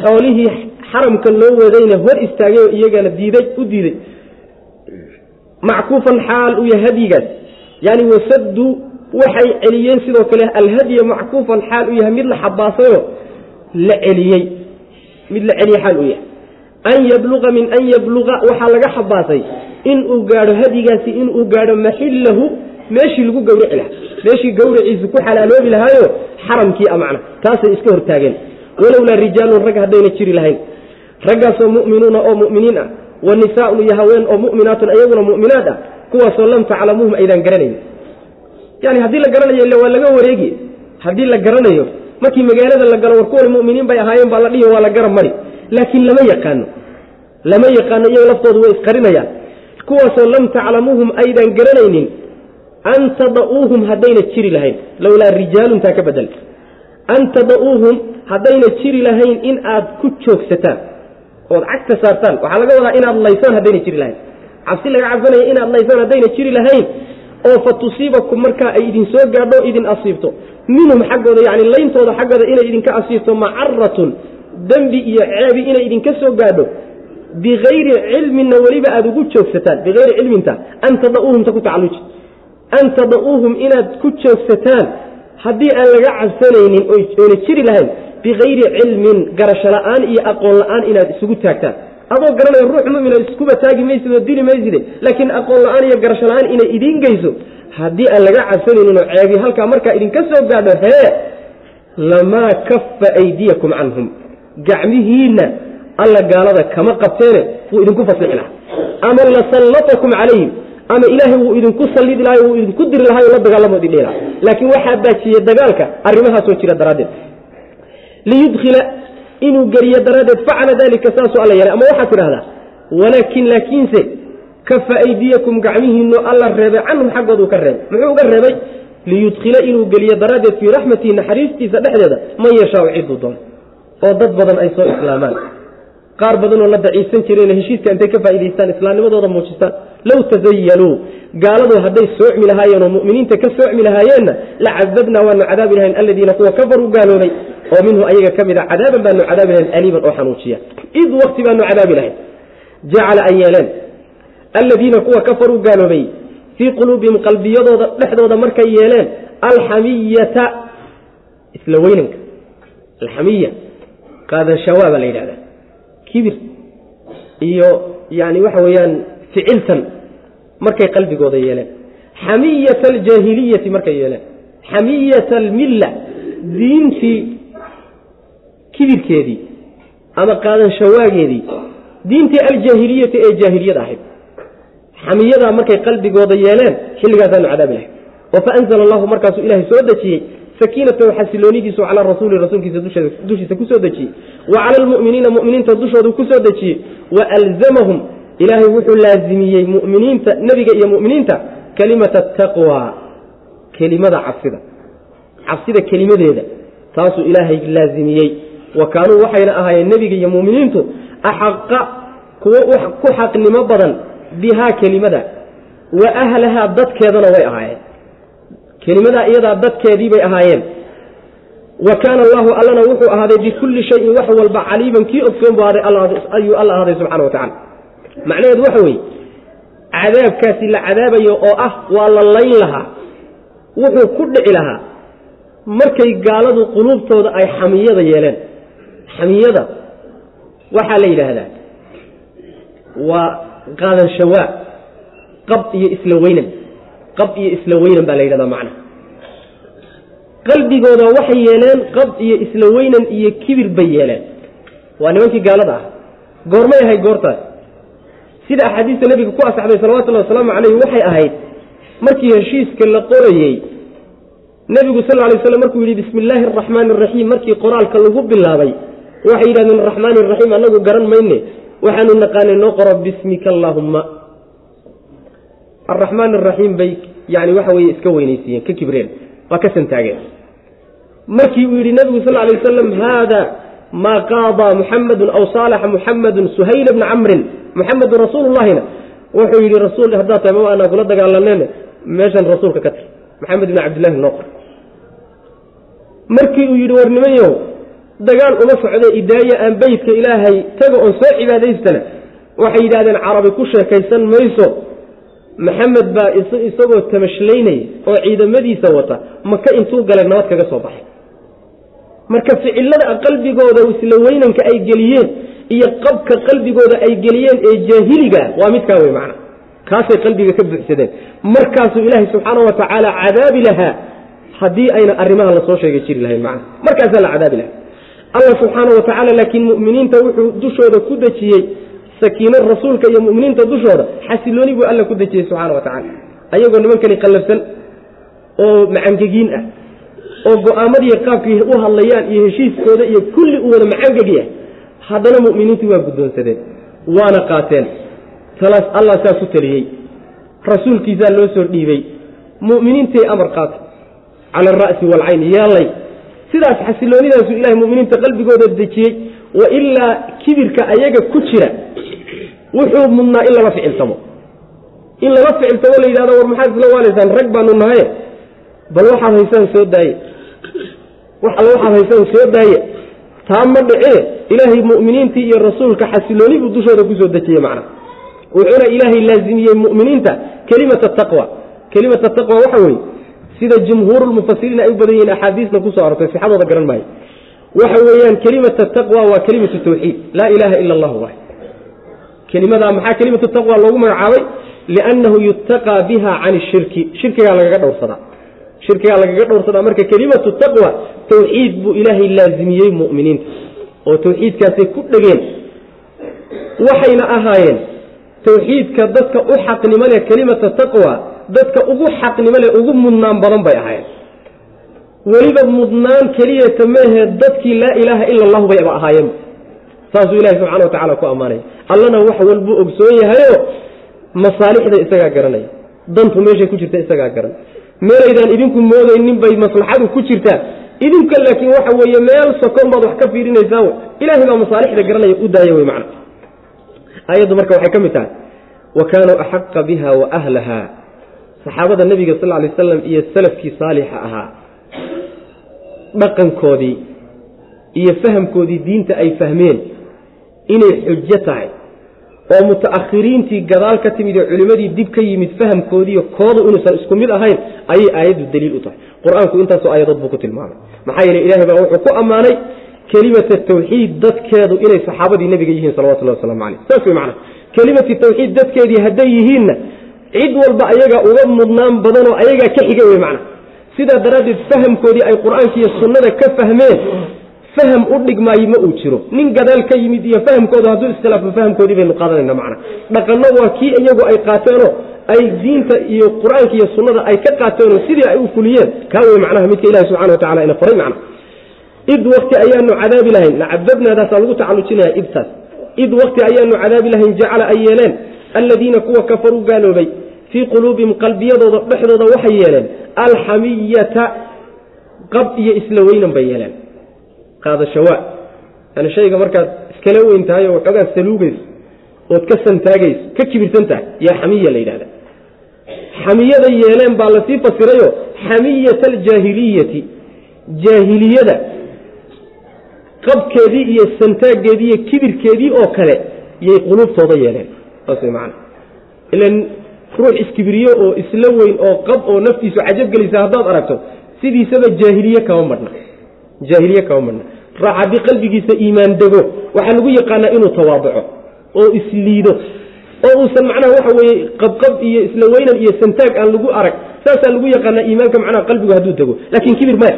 xoolihii xaramka loo wadayna hor istaagay oo iyagana diiday u diiday. Mackuufan xaal u hadyigaas yani wasaduu waxay celiyeen sidoo kale alhadya mackuufan xaal u yahay mid la xabaasayo la celiyey. Mid la celiye xaal u yahay. An yabluqa min an yabluqa waxaa laga xabaasay inuu gaadho hadyigaasi inuu gaadho maxillahu meeshii lagu gawraci lahaa. Meeshii gawraciisu ku xalaaloobi lahaayo xaramkii a macna. Taasay iska hortaageen. Walowlaa rijaalun rag haddayna jiri lahayn. Raggaasoo mu'minuuna oo mu'miniin ah wa nisaaun iyo haween oo mu'minaatun ayaguna mu'minaad ah kuwaasoo lam taclamuuhum aydaan garanayn yani haddii la garanayo ille waa laga wareegi haddii la garanayo markii magaalada la galo war kuwan mu'miniin bay ahaayeen baa la dhihi waa la garab mari laakiin lama yaqaano lama yaqaano iyago laftoodu way isqarinayaan kuwaasoo lam taclamuuhum aydaan garanaynin an tada'uuhum haddayna jiri lahayn lowlaa rijaaluntaa ka bedel an tada'uuhum haddayna jiri lahayn in aad ku joogsataan ood cagta saartaan. Waxaa laga wadaa inaad laysaan haddayna jiri lahayn cabsi laga cabsanaya inaad laysaan haddayna jiri lahayn oo fa tusiibakum markaa ay idin soo gaadho idin asiibto. Minhum xaggooda yani layntooda xaggooda inay idinka asiibto macaratun dembi iyo ceebi inay idinka soo gaadho bikayri cilminna weliba aada ugu joogsataan bikayri cilminta an tada'uuhumta ku tacaluji an tada'uuhum inaad ku joogsataan. Haddii aan laga cabsanaynin oyna jiri lahayn bikayri cilmin garasho la'aan iyo aqoon la'aan inaad isugu taagtaan adoo garanaya ruux mumina iskuba taagi maysid oo dili mayside laakiin aqoon la'aan iyo garasho la'aan inay idiin geyso haddii aan laga cabsanaynin oo ceebi halkaa markaa idinka soo gaadho hee lamaa kafa aydiyakum canhum gacmihiinna alla gaalada kama qabteene wuu idinku fasixi lahaa ama lasallatakum calayhim ama ilaahay wuu idinku sallidi lahay wuu idinku diri lahay oo la dagaalamo idin dhihi laha laakiin waxaa baajiyey dagaalka arrimahaasoo jira daraaddeed liyudkhila inuu geliyo daraaddeed facala dalika saasuu alla yeelay ama waxaad tidhahdaa walaakin laakiinse kafa aydiyakum gacmihiinu alla reebay canhum xaggooduu ka reebay. Muxuu uga reebay? Liyudkhila inuu geliyo daraaddeed fii raxmatihi naxariistiisa dhexdeeda man yashaau cidduu doono oo dad badan ay soo islaamaan. Qaar badanoo la daciisan jireen heshiiska intay ka faa'idaystaan islaamnimadooda muujistaan low tasayaluu gaaladu hadday soocmi lahaayeen oo mu'miniinta ka soocmi lahaayeenna la cadabnaa waanu cadaabi lahayn aladiina kuwa kafaruu gaaloobay oo minhu ayaga ka mid a cadaaban baanu cadaabi lahayn aliiban oo xanuujiya id wakti baanu cadaabi lahayn jacala ay yeeleen aladiina kuwa kafaruu gaaloobay fii quluubihim qalbiyadooda dhexdooda markay yeeleen alxamiyata isla weynanka alxamiya qaadanshawaabaa la yidhahdaa kibir iyo yani waxa weeyaan ficiltan markay qalbigooda yeeleen. Xamiyata aljaahiliyati markay yeeleen. Xamiyata almilla diintii kibirkeedii ama qaadanshawageedii diintii aljaahiliyati ee jaahiliyada ahayd. Xamiyadaa markay qalbigooda yeeleen xilligaasaanu cadaabi lahay oo faanzla allahu markaasuu ilaahay soo dejiyey sakiinatahu xasiloonidiisu calaa rasuuli rasuulkiisa dushiisa ku dejiyey. Wa cala almu'miniina mu'miniinta dushoodu ku soo dejiyey. Wa alzamahum ilaahay wuxuu laazimiyey muminiinta nebiga iyo mu'miniinta kelimata taqwa kelimada cabsida. Cabsida kelimadeeda taasuu ilaahay laazimiyey. Wa kaanuu waxayna ahaayeen nebiga iyo mu'miniintu axaqa kuwo ku xaqnimo badan bihaa kelimada. Wa ahlahaa dadkeedana way ahaayeen. Kelimadaa iyadaa dadkeedii bay ahaayeen. Wa kaana allahu allana wuxuu ahaaday bikulli shayin wax walba caliiman kii ogsoon bu ayuu alla ahaaday subxana wa tacala macnaheedu waxa weeye cadaabkaasi la cadaabayo oo ah waa la layn lahaa wuxuu ku dhici lahaa markay gaaladu quluubtooda ay xamiyada yeeleen. Xamiyada waxaa la yidhaahdaa waa qaadanshawaab qab iyo isla weynan. Qab iyo isla weynan baa la yidhahdaa macna. Qalbigooda waxay yeeleen qab iyo isla weynan iyo kibir bay yeeleen. Waa nimankii gaalada ah. Goormay ahayd goortaas sida axaadiista nebiga ku asaxday salawatullahi wasalaamu calayh waxay ahayd markii heshiiska la qorayey nebigu sal lay slam markuu yidhi bismi illaahi araxmaani araxiim markii qoraalka lagu bilaabay waxay yidhahdeen araxmaani araxiim annagu garan mayne waxaanu naqaanay noo qoro bismika allaahumma. Araxmaan araxiim bay yani waxa weye iska weynaysiiyeen ka kibreen waa ka santaageen. Markii uu yidhi nebigu sal lay wasalam haada maa qaadaa muxamadun aw saalaxa muxamadun suhayla bna camrin muxamedun rasuulullahina wuxuu yidhi rasuul haddaad tahay ma anaa kula dagaalaneen meeshan rasuulka ka tir maxamed ibn cabdillahi noo qor markii uu yidhi war nimanyow dagaal uma socde idaaye aan beytka ilaahay taga oon soo cibaadaystana waxay yidhahdeen carabi ku sheekaysan mayso maxamed baa isagoo tamashlaynaya oo ciidamadiisa wata maka intuu galay nabad kaga soo baxay marka ficilada qalbigooda isla weynanka ay geliyeen iyo qabka qalbigooda ay geliyeen ee jaahiliga waa midkaa wey macna. Kaasay qalbiga ka buuxsadeen. Markaasuu ilaahay subxaana wa tacaala cadaabi lahaa haddii ayna arrimaha la soo sheegay jiri lahayn macna. Markaasaa la cadaabi lahaa. Allah subxaana wa tacaala laakiin mu'miniinta wuxuu dushooda ku dejiyey sakiino rasuulka iyo muminiinta dushooda xasilooni buu alla ku dejiyey subxaana wa tacala ayagoo nimankani qallafsan oo macangegiin ah oo go'aamadii qaabkii u hadlayaan iyo heshiiskooda iyo kulli u wada macangegi ah haddana mu'miniintu waa guddoonsadeen waana qaateen. Talaas allah saa ku teliyey rasuulkiisaa loo soo dhiibey mu'miniintay amar qaatay cala alra'si waalcayn yeellay sidaas xasiloonidaasu ilahay muminiinta qalbigooda dejiyey wa ilaa kibirka ayaga ku jira wuxuu mudnaa in lala ficiltamo. In lala ficiltamo la yidhahdo war maxaad isla waalaysaan rag baanu nahaye bal waxaad haysaan soo daaye wax alla waxaad haysaan soo daaye. Taa ma dhicee ilaahay mu'miniintii iyo rasuulka xasilooni buu dushooda ku soo dejiyey macna. Wuxuuna ilaahay laazimiyey mu'miniinta kelimata taqwa. Kelimata taqwa waxa weeye sida jumhuurulmufasiriin ay u badan yihiin axaadiisna ku soo arortay sixadooda garan maayo. Waxa weeyaan kelimata taqwa waa kelimatu tawxiid laa ilaaha ila allah waay kelimadaa maxaa kelimatu taqwa loogu magacaabay? Liannahu yutaqaa biha can ishirki shirkigaa lagaga dhowrsadaa shirkigaa lagaga dhowrsadaa marka kelimatu taqwa tawxiid buu ilaahay laazimiyey mu'miniinta. Oo tawxiidkaasay ku dhegeen. Waxayna ahaayeen tawxiidka dadka u xaqnimo leh kelimata taqwa dadka ugu xaqnimo leh ugu mudnaan badan bay ahaayeen. Weliba mudnaan keliyata meehe dadkii laa ilaaha ila allahu bayba ahaayeen. Saasuu ilahi subxana wa tacala ku ammaanaya allana wax walbuu ogsoon yahayo masaalixda isagaa garanaya. Dantu meeshay ku jirta isagaa garan meelaydaan idinku moodaynin bay maslaxadu ku jirtaa. Idinka laakiin waxa weeye meel sokon baad wax ka fiirinaysaan ilahay baa masaalixda garanaya u daaya wey macna. Aayaddu marka waxay ka mid tahay wa kaanuu axaqa biha wa ahlaha saxaabada nebiga sal lay slam iyo salafkii saalixa ahaa dhaqankoodii iyo fahamkoodii diinta ay fahmeen inay xujo tahay oo muta'akhiriintii gadaal ka timid ee culimmadii dib ka yimid fahamkoodiiyo koodu inuusan isku mid ahayn ayay aayaddu daliil u tahay. Qur'aanku intaasoo aayadood buu ku tilmaamay. Maxaa yeele ilahay baa wuxuu ku ammaanay kelimata tawxiid dadkeedu inay saxaabadii nebiga yihiin salawatullahi waslamu caleyh saas wey macana kelimati tawxiid dadkeedii hadday yihiinna cid walba ayagaa uga mudnaan badanoo ayagaa ka xiga wey macna sidaa daraaddeed fahamkoodii ay qur'aanka iyo sunnada ka fahmeen faham u dhigmaayo ma uu jiro nin gadaal ka yimid iyo fahamkooda hadduu iskhilaafo fahamkoodii baynu qaadanayna macna dhaqanno waa kii iyagu ay qaateenoo ay diinta iyo qur'aanka iyo sunnada ay ka qaateenoo sidii ay u fuliyeen kaa wey macnaha midka ilahi subxana wa ina faray macna id wakti ayaanu cadaabi lahayn lacadabnaadaasaa lagu tacalujinaya idtaas id wakti ayaanu cadaabi lahayn jacala ay yeeleen alladiina kuwa kafaruu gaaloobay fii quluubihim qalbiyadooda dhexdooda waxay yeeleen alxamiyata qab iyo isla weynan bay yeeleen qaadashawaa yani shayga markaad iskala weyn tahay oo waxoogaa saluugayso ood ka santaagayso ka kibirsan tahay yaa xamiya la yidhahda xamiyada yeeleen baa la sii fasirayo xamiyata aljaahiliyati jaahiliyada qabkeedii iyo santaaggeedii iyo kibirkeedii oo kale yay quluubtooda yeeleen. Saas way macana ilan ruux iskibiriyo oo isla weyn oo qab oo naftiisu cajabgelisa haddaad aragto sidiisaba jaahiliye kama madhna jaahiliye kama madhna raax haddii qalbigiisa iimaan dego waxaa lagu yaqaanaa inuu tawaaduco oo isliido oo uusan macnaha waxa weeye qabqab iyo isla weynan iyo santaag aan lagu arag saasaa lagu yaqaanaa iimaanka macnaha qalbigu hadduu dego. Laakiin kibir maya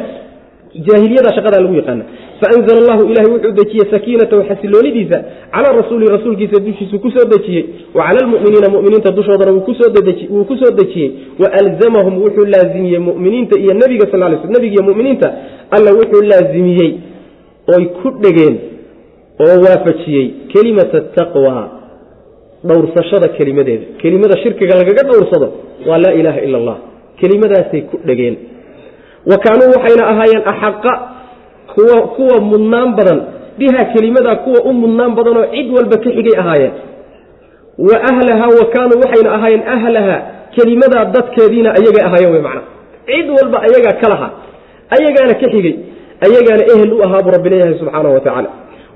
jaahiliyada shaqadaa lagu yaqaana faanzla allahu ilahay wuxuu dejiyey sakiinatahu xasiloonidiisa calaa rasuuli rasuulkiisa dushiisu ku soo dejiyey wa cala almu'miniina mu'miniinta dushoodana wuu ku soo dejiyey waalzamahum wuxuu laazimiyey mu'miniinta iyo nebiga sal nebiga iyo mu'miniinta alla wuxuu laazimiyey oy ku dhegeen oo waafajiyey kelimata taqwa dhowrsashada kelimadeeda kelimada shirkiga lagaga dhowrsado waa laa ilaaha ila allah kelimadaasay ku dhegeen wa kaanuu waxayna ahaayeen axaqa kuwa kuwa mudnaan badan. Biha kelimadaa kuwa u mudnaan badanoo cid walba ka xigay ahaayeen. Wa ahlaha wa kaanuu waxayna ahaayeen ahlaha. Kelimadaa dadkeediina ayagay ahaayeen wey macna. Cid walba ayagaa ka lahaa. Ayagaana ka xigay. Ayagaana ehel u ahaa buu rabbi leeyahay subxaanahu wa tacaala.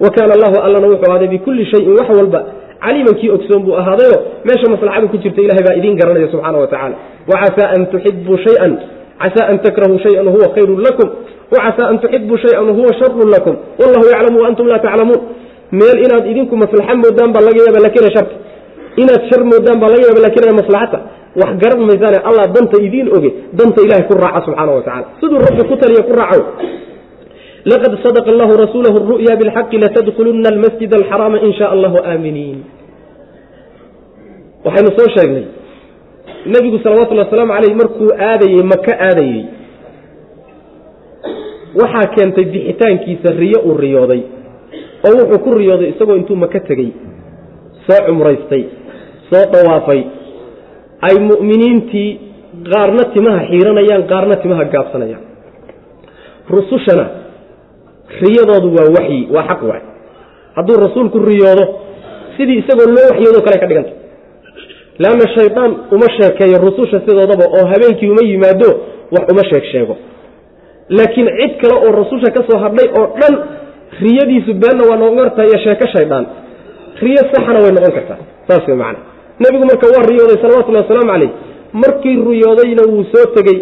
Wa kaana allahu allana wuxuu ahaaday bikulli shayin wax walba. Caliiman kii ogsoon buu ahaadayo meesha maslaxadu ku jirta ilahay baa idiin garanaya subxaana wa tacaala. Wacasaa an tuxibuu shayan. Casaa an takrahuu shayan huwa khayrun lakum wacasaa an tuxibuu shayan huwa sharun lakum wallahu yaclamu wa antum laa taclamuun meel inaad idinku maslaxa moodaan baa laga yaaba laakiin sharta inaad shar moodaan baa laga yaaba laakiin maslaxata wax garan maysaane allah danta idiin oge danta ilahay ku raaca subxaana wa tacala siduu rabbi ku taliya ku raaco laqad sadaqa allahu rasuulahu ru'ya bilxaqi latadkhuluna almasjid alxaraama in sha allahu aaminiin waxaynu soo sheegnay nebigu salawatullhi wasalaamu caleyh markuu aadayey maka aadayey waxaa keentay bixitaankiisa riyo uu riyooday oo wuxuu ku riyooday isagoo intuu maka tegey soo cumraystay soo dhawaafay. Ay mu'miniintii qaarna timaha xiiranayaan qaarna timaha gaabsanayaan. Rusushana riyadoodu waa waxyi waa xaq waay. Hadduu rasuulku riyoodo sidii isagoo loo waxyoodoo kale ka dhiganta. Leanna shaydaan uma sheekeeyo rususha sidoodaba oo habeenkii uma yimaado wax uma sheeg sheego laakiin cid kale oo rasusha ka soo hadhay oo dhan riyadiisu beenna waa noqon kartaa iyo sheeko shaydaan. Riyo saxana way noqon kartaa saas way macana nebigu marka waa riyooday salawatullahi wasalaamu caleyh markii riyoodayna wuu soo tegey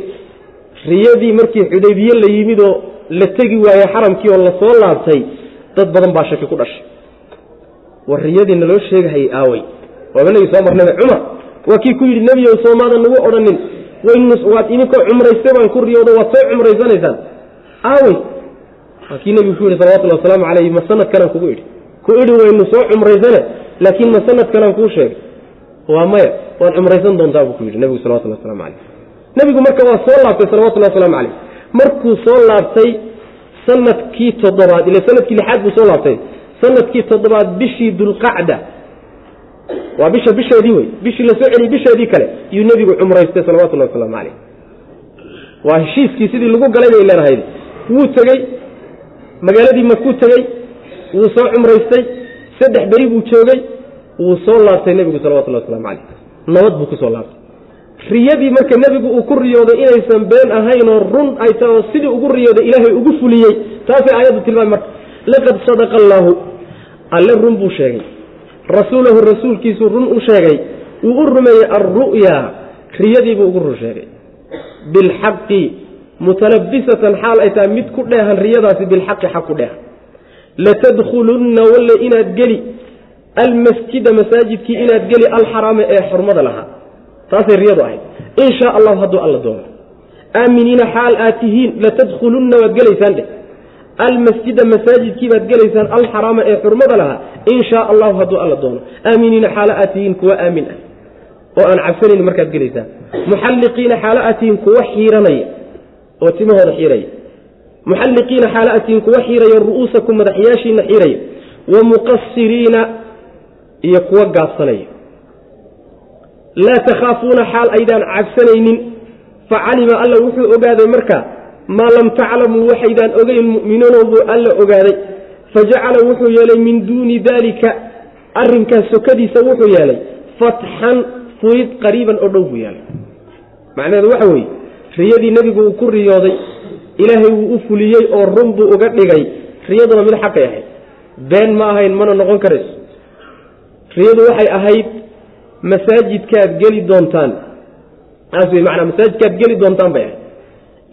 riyadii markii xudaybiye la yimid oo la tegi waayey xaramkii oo la soo laabtay dad badan baa shaki ku dhashay. War riyadii naloo sheegahayay aawey waaba nagi soo marnaba cumar. Waa kii ku yidhi nebiyow soomaadan nagu odhanin waad idinkoo cumrayste baan ku riyoodo waad soo cumraysanaysaan aawey waa kii nebigu ku yidhi wasalaamu caleyh ma sanad kugu idhi. Ku idhi waynu soo cumraysane laakiin ma sanad kalan kuu sheegay waa maya waad cumraysan doontaa buu ku yidhi nebigu salawatulli waslamu caleyh nebigu marka waa soo laabtay salawatullahi waslamu caleyh markuu soo laabtay sannadkii toddobaad ile sannadkii lixaad buu soo laabtay. Sanadkii toddobaad bishii dulqacda waa bisha bisheedii wey bishii la soo celiyey bisheedii kale. Iyuu nebigu cumraystay salawatullahi wasalaamu caleyh waa heshiiskii sidii lagu galay bay leenahayd wuu tegey. Magaaladii makuu tegey. Wuu soo cumraystay. Saddex beri buu joogay. Wuu soo laabtay nebigu salawatullahi waslamu caleyh nabad buu ku soo laabtay. Riyadii marka nebigu uu ku riyooday inaysan been ahaynoo run ay tahay oo sidii ugu riyooday ilaahay ugu fuliyey taasay aayaddu tilmaamay marka laqad sadaqa allaahu alle run buu sheegay rasuulahu rasuulkiisuu run u sheegay wuu u rumeeyey alru'ya riyadiibuu ugu run sheegay. Bilxaqi mutalabisatan xaal ay tahay mid ku dheehan riyadaasi bilxaqi xaq ku dheehan. Latadkhulunna walle inaad geli almasjida masaajidkii inaad geli alxaraama ee xurmada lahaa taasay riyadu ahayd. In shaa allahu hadduu alla doono. Aaminiina xaal aad tihiin latadkhulunna waad gelaysaan dheh almasjida masaajidkii baad gelaysaan alxaraama ee xurmada lahaa in shaa allahu hadduu alla doono. Aaminiina xaalo aad tihiin kuwa aamin ah oo aan cabsanayn markaad gelaysaan. Muxalliqiina xaalo aad tihiin kuwa xiiranaya oo timahooda xiiraya. Muxalliqiina xaalo aad tihiin kuwa xiiraya ru'uusakum madaxyaashiina xiiraya wa muqasiriina iyo kuwa gaabsanaya. Laa takhaafuuna xaal aydaan cabsanaynin. Facalima alla wuxuu ogaaday marka maa lam taclamuu waxaydaan ogeyn mu'miniinoo buu alla ogaaday. Fajacala wuxuu yeelay min duuni daalika. Arrinkaas sokadiisa wuxuu yeelay. Fatxan furid qariiban oo dhow buu yeelay. Macnaheedu waxa weeye riyadii nebigu uu ku riyooday ilaahay wuu u fuliyey oo run buu uga dhigay. Riyaduna mid xaqay ahayd. Been ma ahayn mana noqon karayso riyadu waxay ahayd masaajidkaad geli doontaan. Taas wey manaa masaajidkaad geli doontaan bay ahayd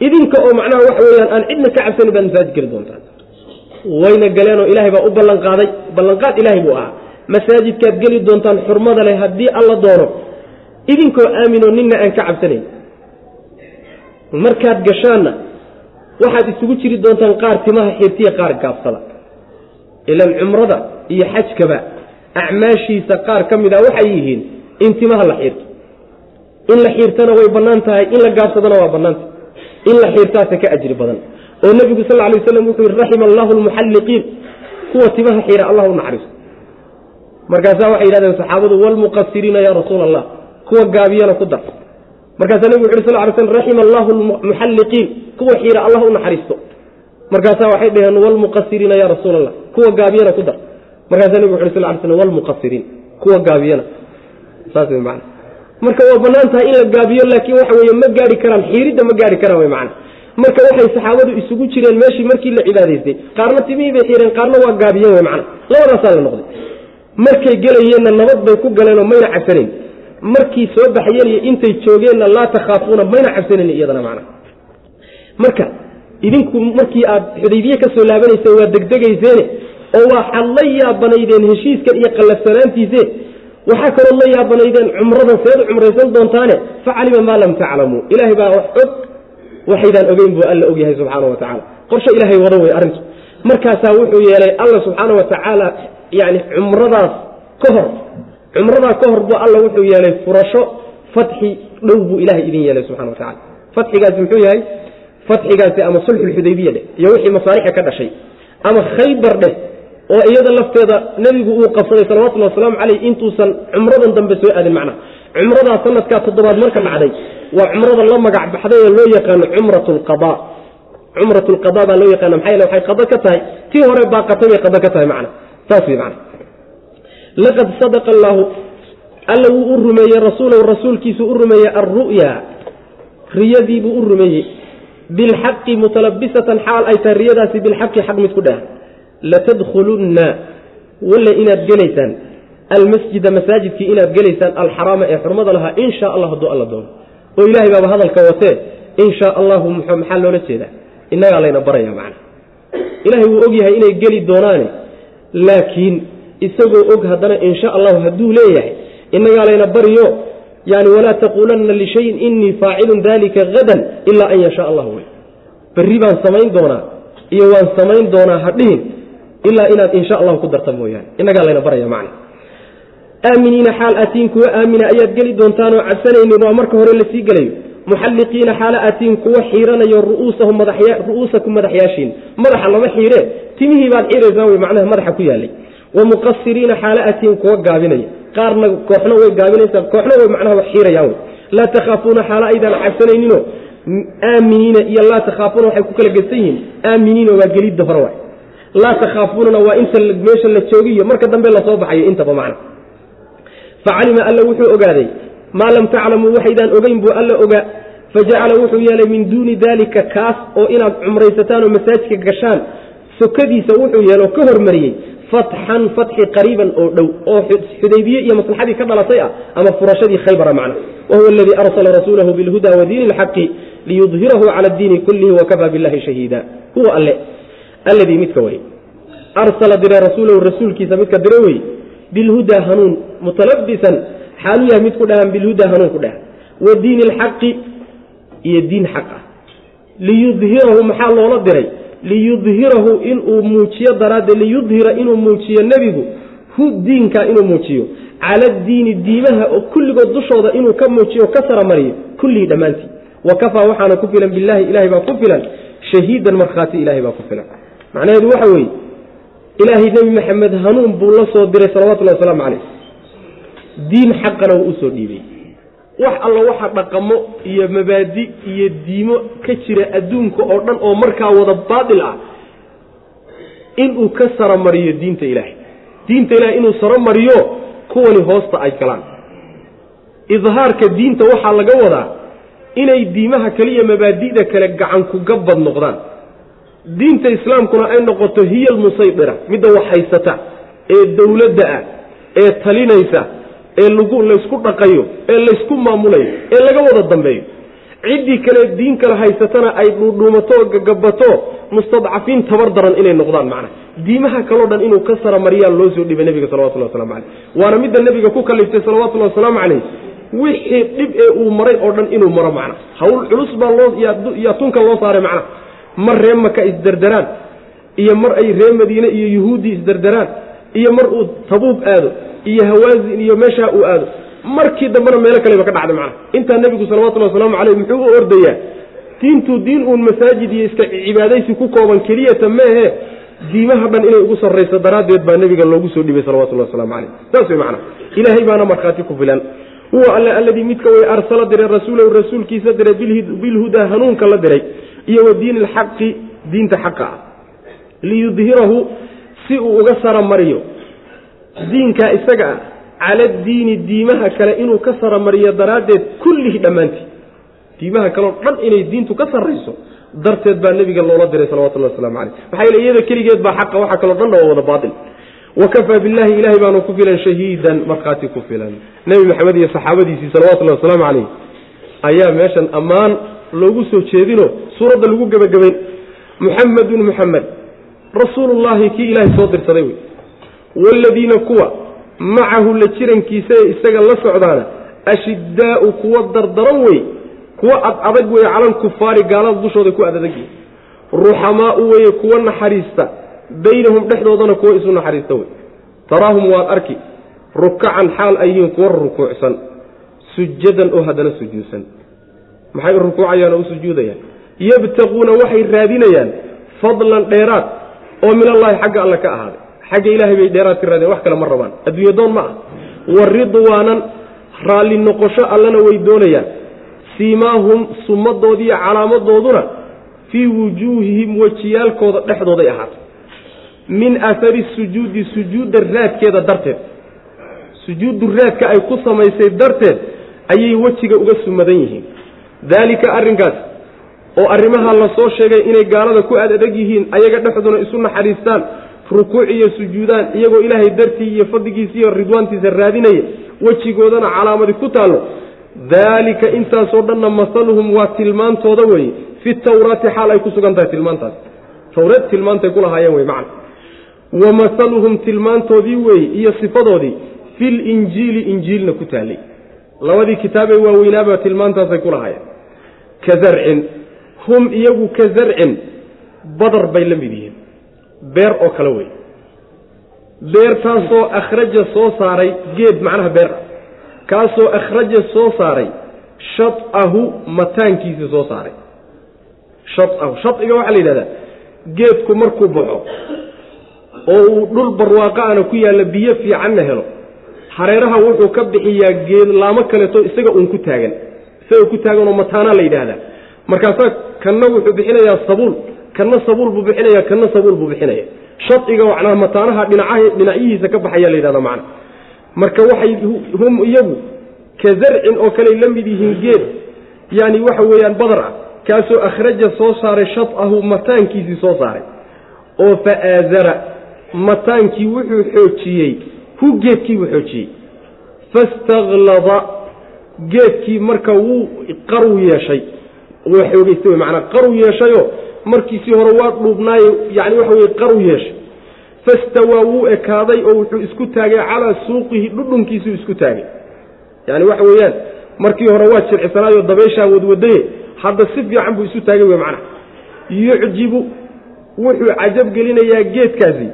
idinka oo macnaha waxa weyaan aan cidna ka cabsanin baad masaajid geli doontaan wayna galeenoo ilaahay baa u ballanqaaday ballanqaad ilaahay buu ahaa. Masaajidkaad geli doontaan xurmada leh haddii alla doono idinkoo aaminoo ninna aan ka cabsanayn. Markaad gashaanna waxaad isugu jiri doontaan qaar timaha xirtiya qaar gaabsada ilan cumrada iyo xajkaba acmaashiisa qaar ka mid a waxay yihiin in timaha la xiirto in la xiirtana way bannaan tahay in la gaabsadana waa bannaantahay in la xiirtaase ka ajri badan. Oo nebigu sal lay waslam wuxuu yihi raxima allahu almuxalliqiin kuwa timaha xiira allah u naxariiso markaasaa waxay yidhahdeen saxaabadu walmuqasiriina yaa rasuula allah kuwa gaabiyana ku dar. Markaasaa nebigu wuxu sal ly slm raxima allahu almuxalliqiin kuwa xiira allah u naxariisto. Markaasaa waxay dhaheen walmuqasiriina yaa rasuula allah kuwa gaabiyana ku dar. Markaasaa nebigu wuxu sal ly slm walmuqasiriin kuwa gaabiyana. Saas wey macana marka waa bannaan tahay in la gaabiyo laakiin waxa weeye ma gaari karaan xiiridda ma gaari karaan way macana marka waxay saxaabadu isugu jireen meeshii markii la cibaadaystay. Qaarna timihii bay xiireen qaarna waa gaabiyeen way macana labadaasaa la noqday. Markay gelayeenna nabad bay ku galeenoo mayna cabsanayn markii soo baxayeen iyo intay joogeenna laa takhaafuuna mayna cabsanayn iyadana macna marka idinku markii aad xudaybiye ka laabanayseen waa degdegayseene oo waxaad la yaabanaydeen heshiiskan iyo qallafsanaantiise waxaa kaloo la yaabanaydeen cumradan seed cumraysan doontaane facalima maa lam taclamuu ilaahay baa wax og waxaydaan ogeyn buu alla ogyahay subxaana wa tacaala qorshe ilaahay wada wey arrintu. Markaasaa wuxuu yeelay alla subxaana wa tacaala yani cumradaas ka hor cumradaa ka hor buu alla wuxuu yeelay furasho fatxi dhow buu ilahay idin yeelay subxana wa tacala fatxigaasi muxuu yahay? Fatxigaasi ama sulxulxudaybiya dheh iyo wixii masaalixa ka dhashay ama khaybar dheh oo iyada lafteeda nebigu uu qabsaday salawatullhi wasalaamu caleyh intuusan cumradan dambe soo aadin macnaha cumradaa sanadkaa toddobaad marka dhacday waa cumrada la magac baxday oo loo yaqaano cumrat lqada cumrat lqada baa loo yaqaana maxaa yele waxay qado ka tahay tii hore baaqatay bay qado ka tahay macna. Saas wey macna. Laqad sadaqa allaahu alla wuu u rumeeyey rasuulahu rasuulkiisuu u rumeeyey alru'ya riyadiibuu u rumeeyey. Bilxaqi mutalabisatan xaal ay tahay riyadaasi bilxaqi xaq mid ku dheh latadkhulunna. Walla inaad gelaysaan almasjida masaajidkii inaad gelaysaan alxaraama ee xurmada lahaa in sha allah hadduu alla doono. Oo ilahay baaba hadalka watee in shaa allahu maxaa loola jeedaa? Innagaa layna baraya macna. Ilahay wuu og yahay inay geli doonaane laakiin isagoo og haddana in sha allahu hadduu leeyahay innagaa layna bariyo yani walaa taquulanna lishayin inii faacilun dalika hadan ilaa an yashaa allah wey berri baan samayn doonaa iyo waan samayn doonaa hadhihin ilaa inaad insha allahu ku darta mooyaane. Innagaa layna baraya macna. Aaminiina xaal atiin kuwa aamina ayaad geli doontaanoo cabsanaynin waa marka hore la sii gelayo. Muxalliqiina xaala atiin kuwa xiiranayo ru'uusakum madaxyaashiin. Madaxa lama xiire. Timihii baad xiiraysaan wey macnaha madaxa ku yaalay wa muqasiriina xaala atiin kuwa gaabinaya. Qaarna kooxna way gaabinaysaa kooxna way macnaha xiirayaan wey laa takhaafuuna xaala aydaan cabsanayninoo aaminiina iyo laa takhaafuuna waxay ku kala gedsan yihiin. Aaminiina waa gelidda hore laa takhaafuunana waa inta meesha la joogiyo marka dambe la soo baxayo intaba macna. Facalima alla wuxuu ogaaday maa lam taclamuu waxaydaan ogeyn buu alla ogaa fajacala wuxuu yeelay min duuni daalika kaas oo inaad cumraysataan oo masaajidka gashaan sokadiisa wuxuu yeelo ka hormariyey fatxan fatxi qariiban oo dhow oo xudaybiye iyo maslaxadii ka dhalatay ah ama furashadii khaybara macna. Wahuwa aladii arsala rasuulahu bilhuda wa diini ilxaqi liyudhirahu cala addiini kullihi wakafaa billahi shahiida. Huwa alle alladii midka wey arsala diray rasuulahu rasuulkiisa midka dire wey. Bilhudaa hanuun mutalabisan xaalu yahay mid ku dhahan bilhudaa hanuun ku dhahan wa diini alxaqi iyo diin xaq ah. Liyudhirahu maxaa loola diray? Liyudhirahu inuu muujiyo daraaddeed liyudhira inuu muujiyo nebigu hu diinka inuu muujiyo. Cala diini diimaha oo kulligood dushooda inuu ka muujiyo ka saramariyo kullihii dhammaantii. Wa kafaa waxaana ku filan billahi ilahay baa ku filan. Shahiidan markhaati ilahay baa ku filan macnaheedu waxa weeye ilaahay nebi maxamed hanuun buu la soo diray salawatullahi wasalaamu caleyh diin xaqana wuu u soo dhiibay. Wax alla waxa dhaqamo iyo mabaadi iyo diimo ka jira adduunka oo dhan oo markaa wada baatil ah inuu ka saromariyo diinta ilaahay. Diinta ilahay inuu saromariyo kuwani hoosta ay galaan. Idhaarka diinta waxaa laga wadaa inay diimaha kaliya mabaadi'da kale gacanku gabbad noqdaan diinta islaamkuna ay noqoto hiya almusaydira midda wax haysata ee dowladda ah ee talinaysa ee lagu laysku dhaqayo ee laysku maamulayo ee laga wada dambeeyo. Ciddii kale diin kale haysatana ay dhuudhuumato oo gagabato mustadcafiin tabar daran inay noqdaan macna. Diimaha kaleo dhan inuu ka saramariyaa loo soo dhibay nebiga salawatullah waslamu caleyh waana midda nebiga ku kaliftay salawatullahi wasalaamu caleyh wixii dhib ee uu maray oo dhan inuu maro macna. Hawl culus baa loo yaa tunka loo saaray macna mar ree maka isderderaan iyo mar ay ree madiine iyo yuhuuddi isderderaan iyo mar uu tabuub aado iyo hawaazin iyo meeshaa uu aado markii dambena meelo kaleba ka dhacday macna intaa nebigu salawatullhi wasalaamu caleyh muxuu u ordayaa diintu diin uun masaajid iyo iska cibaadaysi ku kooban keliyata meehe diimaha dhan inay ugu sarrayso daraaddeed baa nebiga loogu soo dhibay salawatullahi wasalaamu caleyh saas way macna ilaahay baana markhaati ku filan. Huwa alle alladii midka way arsala diray rasuulahu rasuulkiisa diray bilhudaa hanuunka la diray iyo wa alxaqi diinta xaqa. Ah liyudhirahu si uu uga saramariyo diinkaa isaga ah cala diini diimaha kale inuu ka saramariyo daraaddeed kullihi dhammaantii. Diimaha kaleo dhan inay diintu ka sarrayso darteed baa nebiga loola diray salawatullahi waslamu caleyh maxaa yeele iyada keligeed baa xaqa waxa kaloo dhan waa wada baatil wakafaa billahi ilahay baanu ku filan shahiidan markhaati ku filan. Nebi maxamed iyo saxaabadiisii salawatullahi wasalaamu calayh ayaa meeshan ammaan loogu soo jeedino suuradda lagu gebagabayn muxamedun muxamed rasuulullahi kii ilaahay soo dirsaday wey. Waaladiina kuwa macahu la jirankiisa ee isaga la socdaana ashiddaau kuwa dardaran wey kuwa ad adag weye cala alkufaari gaalada dushooda ku adadagyi ruxamaau weye kuwa naxariista baynahum dhexdoodana kuwa isu naxariista wey. Taraahum waad arki rukacan xaal ay kuwa rukuucsan sujadan oo haddana sujuudsan maxay rukuucayaan oo u sujuudayaan? Yabtaquuna waxay raadinayaan fadlan dheeraad oo min allahi xagga alle ka ahaaday. Xagga ilaahay bay dheeraad ka raadinayan wax kale ma rabaan. Adduunye doon ma ah. Wa ridwaanan raalli noqosho allana way doonayaan. Siimaahum sumadoodiiyo calaamadooduna fii wujuuhihim wejiyaalkooda dhexdooday ahaatay. Min aahari sujuudi sujuudda raadkeeda darteed. Sujuuddu raadka ay ku samaysay darteed ayay wejiga uga sumadan yihiin daalika arrinkaas oo arrimaha la soo sheegay inay gaalada ku aad adag yihiin ayaga dhexduna isu naxariistaan rukuuc iyo sujuudaan iyagoo ilaahay dartii iyo fadligiisa iyo ridwaantiisa raadinaya wejigoodana calaamadi ku taallo. Daalika intaasoo dhanna masaluhum waa tilmaantooda weeye. Fi tawraati xaal ay ku sugan tahay tilmaantaas. Tawreed tilmaantay ku lahaayeen wey macna. Wa masaluhum tilmaantoodii weeye iyo sifadoodii fil injiili injiilna ku taallay. Labadii kitaabee waaweynaaba tilmaantaasay ku lahaayeen ka zarcin hum iyagu ka zarcin badar bay la mid yihiin. Beer oo kale wey. Beertaasoo akhraja soo saaray geed macnaha beer. Ah kaasoo akhraja soo saaray shadahu mataankiisii soo saaray. Shadahu shadiga waxaa la yidhahdaa geedku markuu baxo oo uu dhul barwaaqaana ku yaalla biyo fiicanna helo. Hareeraha wuxuu ka bixiyaa geed laamo kaleeto isaga uun ku taagan isaga ku taaganoo mataanaa la yidhaahdaa. Markaasaa kanna wuxuu bixinayaa sabuul kanna sabuul buu bixinaya kanna sabuul buu bixinaya. Shadiga macnaha mataanaha dhinacaha dhinacyihiisa ka baxayaa la yidhahda macna. Marka waxay hum iyagu ka zarcin oo kaley la mid yihiin geed yani waxa weeyaan badar ah kaasoo akhraja soo saaray shadahu mataankiisii soo saaray. Oo fa aazara mataankii wuxuu xoojiyey hu geedkii buu xoojiyey. Fastaklada geedkii marka wuu qaru yeeshay. Waa xoogeysta wey macanaa qaru yeeshayoo markiisii hore waa dhuubnaaye yani waxa weye qaru yeeshay. Fastawaa wuu ekaaday oo wuxuu isku taagay calaa suuqihi dhudhunkiisuu isku taagay. Yani waxa weeyaan markii hore waa jircisanaayoo dabeyshaa wadwadaye hadda si fiican buu isu taagay wey macnaha yucjibu wuxuu cajab gelinayaa geedkaasi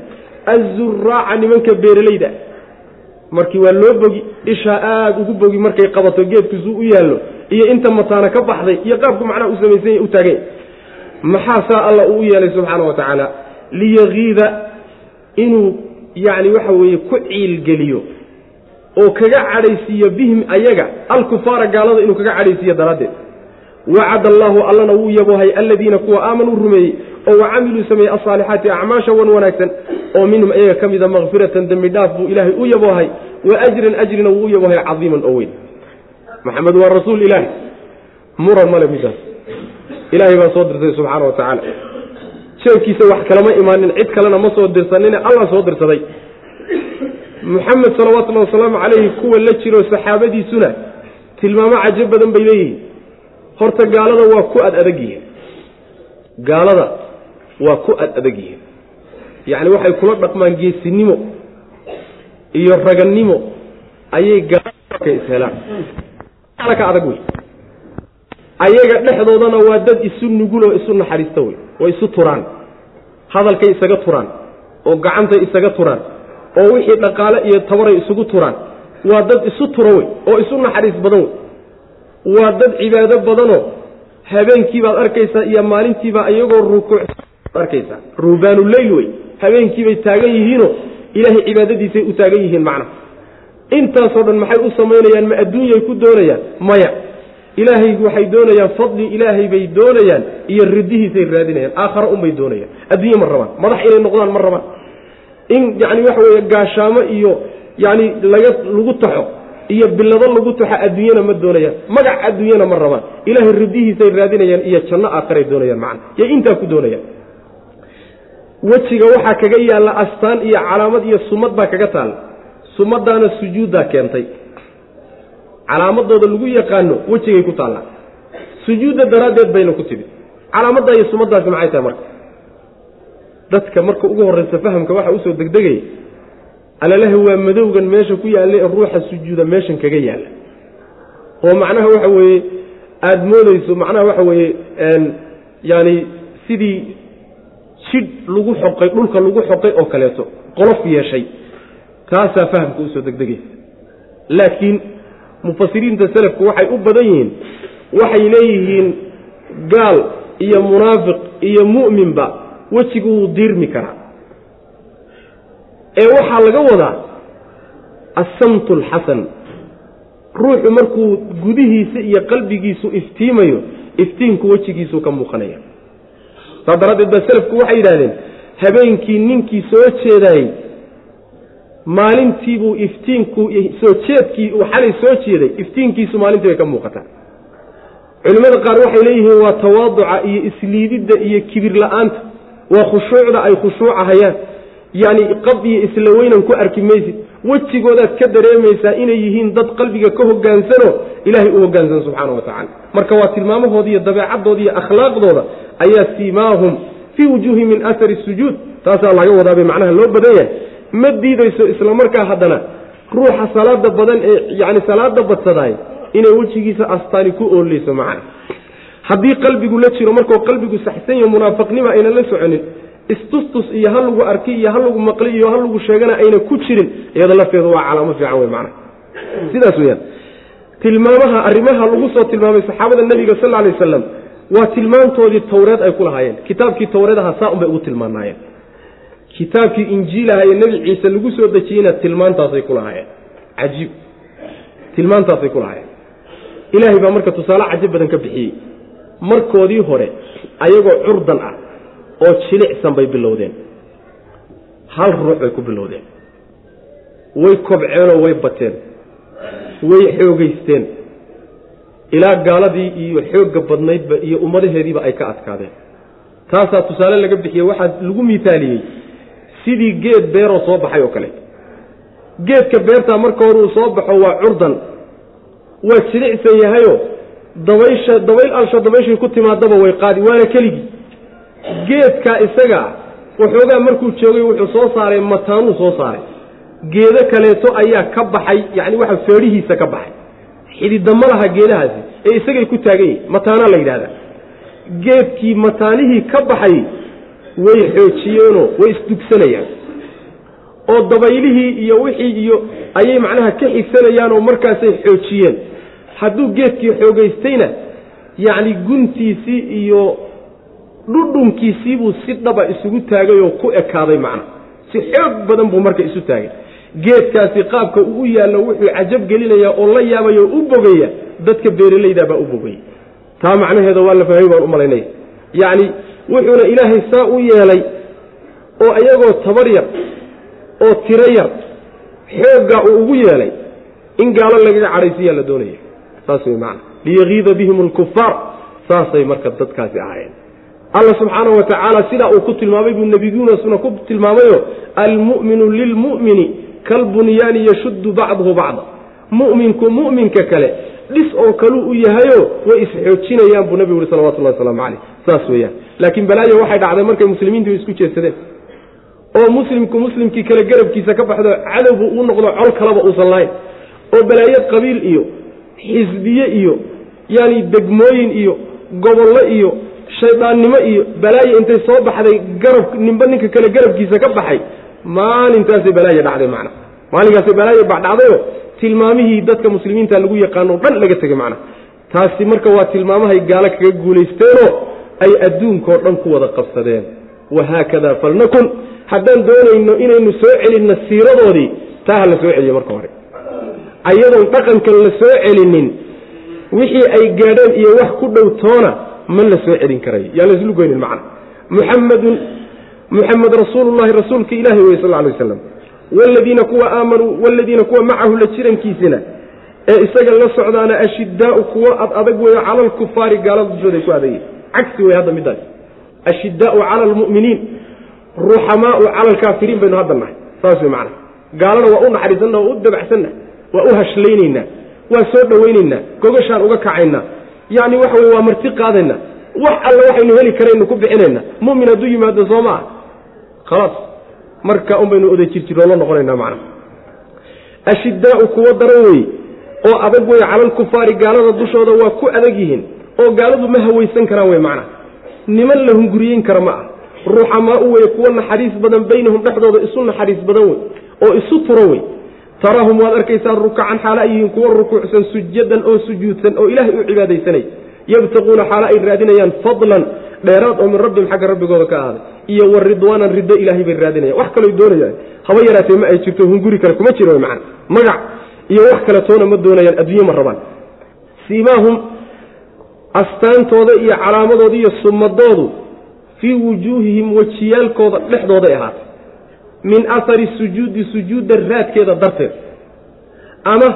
azuraaca nimanka beeralayda markii waa loo bogi ishaa aada ugu bogi markay qabato geedkiisuu u yaallo iyo inta mataana ka baxday iyo qaabku macnaha u samaysanya u taaganya maxaa saa alla uu u yeelay subxaana wa tacaala? Liyagiida inuu yacni waxa weeye ku ciilgeliyo oo kaga cadhaysiiyo bihim ayaga alkufaara gaalada inuu kaga cadhaysiiyo daraaddeed. Wacada allaahu allana wuu yaboohay aladiina kuwa aamanuu rumeeyey oo wacamiluu sameeyey asaalixaati acmaasha wan wanaagsan oo minhum ayaga ka mida makfiratan dembi dhaaf buu ilaahay u yaboohay wa ajran ajrina wuu u yaboohay cadiiman oo weyn. Maxamed waa rasuul ilaahi muran male midaas ilaahay baa soo dirtay subxaana wa tacaala. Jeebkiisa wax kalama imaanin cid kalena ma soo dirsanine allah soo dirsaday. Muxamed salawaatullahi wasalaamu calayhi kuwa la jiro saxaabadiisuna tilmaamo cajab badan bay leeyihiin. Horta gaalada waa ku ad adag yihiin gaalada waa ku ad adag yihiin yacni waxay kula dhaqmaan geesinimo iyo ragannimo ayay gaalaka ishelaan ka adag wey. Ayaga dhexdoodana waa dad isu nuguloo isu naxariista wey way isu turaan. Hadalkay isaga turaan oo gacantay isaga turaan oo wixii dhaqaale iyo tabaray isugu turaan. Waa dad isu tura wey oo isu naxariis badan wey. Waa dad cibaado badanoo habeenkiibaad arkaysaa iyo maalintiibaa iyagoo rukuuc arkaysaa. Ruhbaanuleyl wey habeenkiibay taagan yihiinoo ilaahay cibaadadiisay u taagan yihiin macnaha intaasoo dhan maxay u samaynayaan? Ma adduunyay ku doonayaan? Maya. Ilaahay waxay doonayaan fadli ilaahay bay doonayaan iyo ridihiisay raadinayaan. Aakhara unbay doonayaan. Adduunye ma rabaan. Madax inay noqdaan ma rabaan. In yani waxa weeye gaashaamo iyo yani laga lagu taxo iyo bilado lagu taxo adduunyana ma doonayaan. Magac adduunyana ma rabaan. Ilaahay ridihiisay raadinayaan iyo janno aakharay doonayaan macana yay intaa ku doonayaan wejiga waxaa kaga yaalla astaan iyo calaamad iyo sumad baa kaga taalla sumadaana sujuuddaa keentay. Calaamadooda lagu yaqaano wejigay ku taallaa sujuudda daraaddeed bayna ku timid. Calaamaddaa iyo sumaddaasi maxay tahay marka? Dadka marka ugu horreysa fahamka waxa u soo degdegaya alalaha waa madowgan meesha ku yaalla ee ruuxa sujuuda meeshan kaga yaalla. Oo macnaha waxa weeye aada moodeyso macnaha waxa weeye yaani sidii jidh lagu xoqay dhulka lagu xoqay oo kaleeto qolof yeeshay. Taasaa fahamka u soo degdegaysa. Laakiin mufasiriinta selafku waxay u badan yihiin waxay leeyihiin gaal iyo munaafiq iyo mu'minba wejigu wuu diirmi karaa. Ee waxaa laga wadaa assamtu alxasan ruuxu markuu gudihiisa iyo qalbigiisu iftiimayo iftiinku wejigiisuu ka muuqanaya saas daraaddeed baa selafku waxay yidhahdeen habeenkii ninkii soo jeedaayey maalintiibuu iftiinku soo jeedkii uu xalay soo jeeday iftiinkiisu maalintii bay ka muuqataa. Culimmada qaar waxay leeyihiin waa tawaaduca iyo isliididda iyo kibir la'aanta waa khushuucda ay khushuucahayaan yacni qab iyo isla weynan ku arki maysid. Wejigoodaad ka dareemaysaa inay yihiin dad qalbiga ka hogaansano ilaahay u hogaansano subxaana wa tacala marka waa tilmaamahooda iyo dabeecadooda iyo akhlaaqdooda ayaa siimaahum fii wujuuhi min asari sujuud. Taasaa laga wadaabay macnaha loo badan yahay ma diidayso isla markaa haddana ruuxa salaada badan ee yani salaada badsadaay inay wejigiisa astaani ku ooleyso macana haddii qalbigu la jiro markuu qalbigu saxsan yaho munaafiqnima aynan la soconin istustus iyo ha lagu arki iyo ha lagu maqli iyo ha lagu sheegana ayna ku jirin iyada lafteedu waa calaamo fiican wey macana sidaas weyaan tilmaamaha arrimaha lagu soo tilmaamay saxaabada nebiga sal alay wasalam waa tilmaantoodii tawreed ay ku lahaayeen. Kitaabkii tawreedaha saa un bay ugu tilmaanaayeen. Kitaabkii injiilaha ee nebi ciise lagu soo dejiyeyna tilmaantaasay ku lahaayeen. Cajiib. Tilmaantaasay ku lahaayeen. Ilaahay baa marka tusaale cajab badan ka bixiyey. Markoodii hore ayagoo curdan ah oo jilicsan bay bilowdeen. Hal ruux bay ku bilowdeen. Way kobceenoo way bateen. Way xoogeysteen ilaa gaaladii iyo xoogga badnaydba iyo ummadaheediiba ay ka adkaadeen. Taasaa tusaale laga bixiyey waxaa lagu miaaliyey sidii geed beeroo soo baxay oo kale. Geedka beertaa marka hore uu soo baxo waa curdan. Waa jilicsan yahayo dabaysha dabayl alsha dabayshay ku timaadaba way qaadi waana keligii geedkaa isaga waxoogaa markuu joogay wuxuu soo saaray mataanuu soo saaray. Geedo kaleeto ayaa ka baxay yacni waxa feedhihiisa ka baxay xididama laha geedahaasi ee isagay ku taagan yihiin mataanaa la yidhahdaa geedkii mataanihii ka baxay way xoojiyeenoo way isdugsanayaan. Oo dabaylihii iyo wixii iyo ayay macnaha ka xigsanayaan oo markaasay xoojiyeen. Hadduu geedkii xoogaystayna yacni guntiisii iyo dhudhunkiisiibuu si dhaba isugu taagay oo ku ekaaday macna. Si xoog badan buu marka isu taagay geedkaasi qaabka uu u yaallo wuxuu cajab gelinayaa oo la yaabaya oo u bogaya dadka beeralaydaabaa u bogaya taa macnaheeda waa la fahmay baan u malaynaya yacni wuxuuna ilaahay saa u yeelay oo iyagoo tabar yar oo tiro yar xooggaa uu ugu yeelay in gaalo lagaga cadhaysiyaa la doonaya. Saas wey macana liyagiida bihim alkufaar saasay marka dadkaasi ahaayeen. Alla subxaana wa tacaala sidaa uu ku tilmaamay buu nebiguunasuna ku tilmaamayo almu'minu lilmu'mini kalbunyaani yashuddu bacduhu bacda. Mu'minku mu'minka kale dhis oo kaluu u yahayo way isxoojinayaan buu nebigu yuri salawatullahi wasalaamu caleyh saas weeyaan. Laakiin balaayo waxay dhacday markay muslimiintu isku jeedsadeen oo muslimku muslimkii kale garabkiisa ka baxdo cadowbu uu noqdo col kalaba uusan lahayn. Oo balaayo qabiil iyo xisbiye iyo yaani degmooyin iyo gobollo iyo shaydaannimo iyo balaayo intay soo baxday garab ninba ninka kale garabkiisa ka baxay maalintaasay balaayo dhacday macna. Maalinkaasay balaayo dhacdayo tilmaamihii dadka muslimiinta lagu yaqaano dhan laga tegay macna. Taasi marka waa tilmaamahay gaalo kaga guulaysteenoo ay adduunkao dhan ku wada qabsadeen. Wahaakada falnakun. Haddaan doonayno inaynu soo celinno siiradoodii taa ha la soo celiyo marka hore. Ayadoon dhaqankan la soo celinin wixii ay gaadheen iyo wax ku dhow toona ma la soo celin karayo yaan laislu goynin macna. Muxamadun muxamed rasuulullahi rasuulka ilaahi wey sal alay waslam wladiina kuwa aamanuu waladiina kuwa macahu la jirankiisina. Ee isaga la socdaana ashidaau kuwo ad adag weeyo cala alkufaari gaalada dushooday ku adagyi cagsi wey hadda midaas ashidaau cala almu'miniin ruxamaau cala alkaafiriin baynu hadda nahay. Saas wey macana gaalana waa u naxariisanna waa u dabacsanna waa u hashlaynaynaa waa soo dhowaynaynaa gogashaan uga kacaynaa. Yacni waxa weye waa marti qaadayna. Wax alle waxaynu heli karaynu ku bixinayna mumin hadduu yimaado soo maa khalaas marka un baynu oda jirjiroola noqonaynaa macana ashidaau kuwo daran wey oo adag wey cala alkufaari gaalada dushooda waa ku adag yihiin oo gaaladu ma hawaysan karaan wey macna. Niman la hunguriyeyn kara ma ah ruuxamaau wey kuwo naxariis badan baynahum dhexdooda isu naxariis badan wey oo isu turo wey taraahum waad arkaysaa rukacan xaala ay yihiin kuwo rukuucsan sujadan oo sujuudsan oo ilaahay u cibaadaysanay. Yabtaquuna xaalo ay raadinayaan fadlan dheeraad oo min rabbihim xagga rabbigooda ka ahaaday. Iyo wa ridwaanan riddo ilaahay bay raadinayan wax kaloo doonayaan. Haba yaraatee ma ay jirto hunguri kale kuma jiro macana magac iyo wax kale toona ma doonayaan. Adduunye ma rabaan. Siimaahum astaantooda iyo calaamadooda iyo sumadoodu fii wujuuhihim wejiyaalkooda dhexdooday ahaatay. Min ahari sujuudi sujuudda raadkeeda darteed. Ama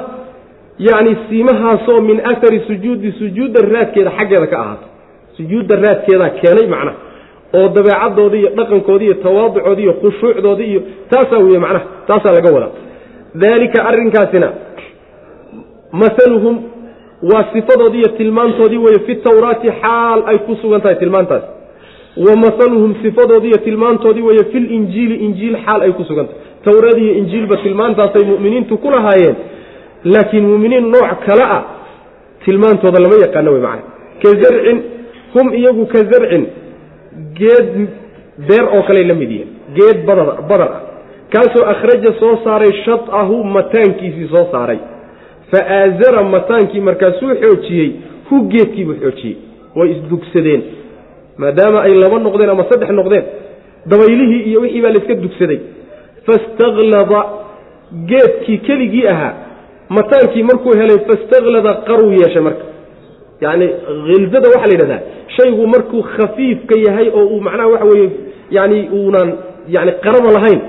yacni siimahaasoo min ahari sujuudi sujuudda raadkeeda xaggeeda ka ahaato sujuudda raadkeedaa keenay macnaha oo dabeecadooda iyo dhaqankoodi iyo tawaaducoodi iyo khushuucdoodi iyo taasaa weye macnaha taasaa laga wadaa. Daalika arrinkaasina masaluhum waa sifadoodii iyo tilmaantoodii weye fi tawraati xaal ay ku sugan tahay tilmaantaas. Wa masaluhum sifadoodii iyo tilmaantoodii weye filinjiili injiil xaal ay ku sugan tahay. Tawraad iyo injiilba tilmaantaasay mu'miniintu ku lahaayeen laakiin muminiin nooc kale ah tilmaantooda lama yaqaano wey macana ka zarcin hum iyagu ka zarcin geed beer oo kaley la mid yihiin geed badar ah. Kaasoo akhraja soo saaray shadahu mataankiisii soo saaray. Fa aazara mataankii markaasuu xoojiyey hu geedkiibuu xoojiyey. Way isdugsadeen. Maadaama ay laba noqdeen ama saddex noqdeen dabaylihii iyo wixii baa layska dugsaday. Fastaklada geedkii keligii ahaa mataankii markuu helay fastaklada qaruu yeeshay marka yacni khilzada waxaa la yidhahdaa shaygu markuu khafiifka yahay oo uu macnaha waxa weeye yani uunan yani qarada lahayn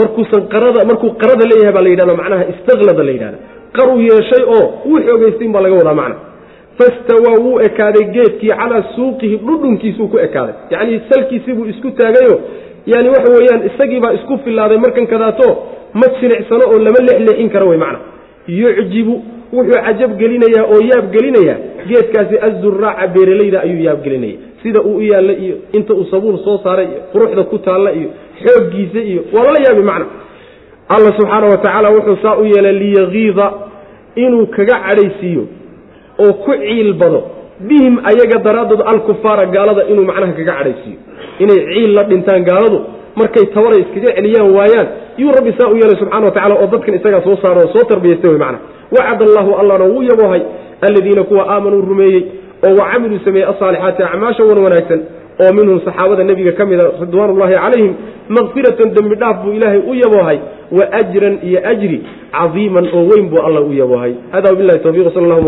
markuusan qarada markuu qarada leeyahay baa la yidhahda macnaha istaklada la yidhahda qaruu yeeshay oo wuu xoogaystayn baa laga wadaa macna fastawaa wuu ekaaday geedkii calaa suuqihi dhudhunkiisuu ku ekaaday. Yacni salkiisii buu isku taagayo yani waxa weeyaan isagiibaa isku filaaday markan kadaato ma jilicsano oo lama leexleexin karo wey macna yucjibu wuxuu cajab gelinayaa oo yaab gelinayaa geedkaasi azuraaca beeralayda ayuu yaab gelinaya. Sida uu u yaalla iyo inta uu sabuul soo saaray iyo quruxda ku taalla iyo xooggiisa iyo waa lala yaabi macna. Alla subxaana wa tacaala wuxuu saa u yeelay liyagiida inuu kaga cadhaysiiyo oo ku ciilbado bihim ayaga daraaddood alkufaara gaalada inuu macnaha kaga cadhaysiiyo. Inay ciil la dhintaan gaaladu markay tabaray iskaga celiyaan waayaan yuu rabbi saa u yeelay subxana wa tacala oo dadkan isagaa soo saaro soo tarbiyaysta wey macna. Wacad allaahu allana wuu yaboohay alladiina kuwa aamanuu rumeeyey oo wa camiluu sameeyey asaalixaati acmaasha wan wanaagsan oo minhum saxaabada nebiga ka mida ridwaan ullaahi calayhim makfiratan dembi dhaaf buu ilaahay u yaboohay wa ajran iyo ajri caziiman oo weyn buu alla u yaboohay hada bilahi towfiq sal llahi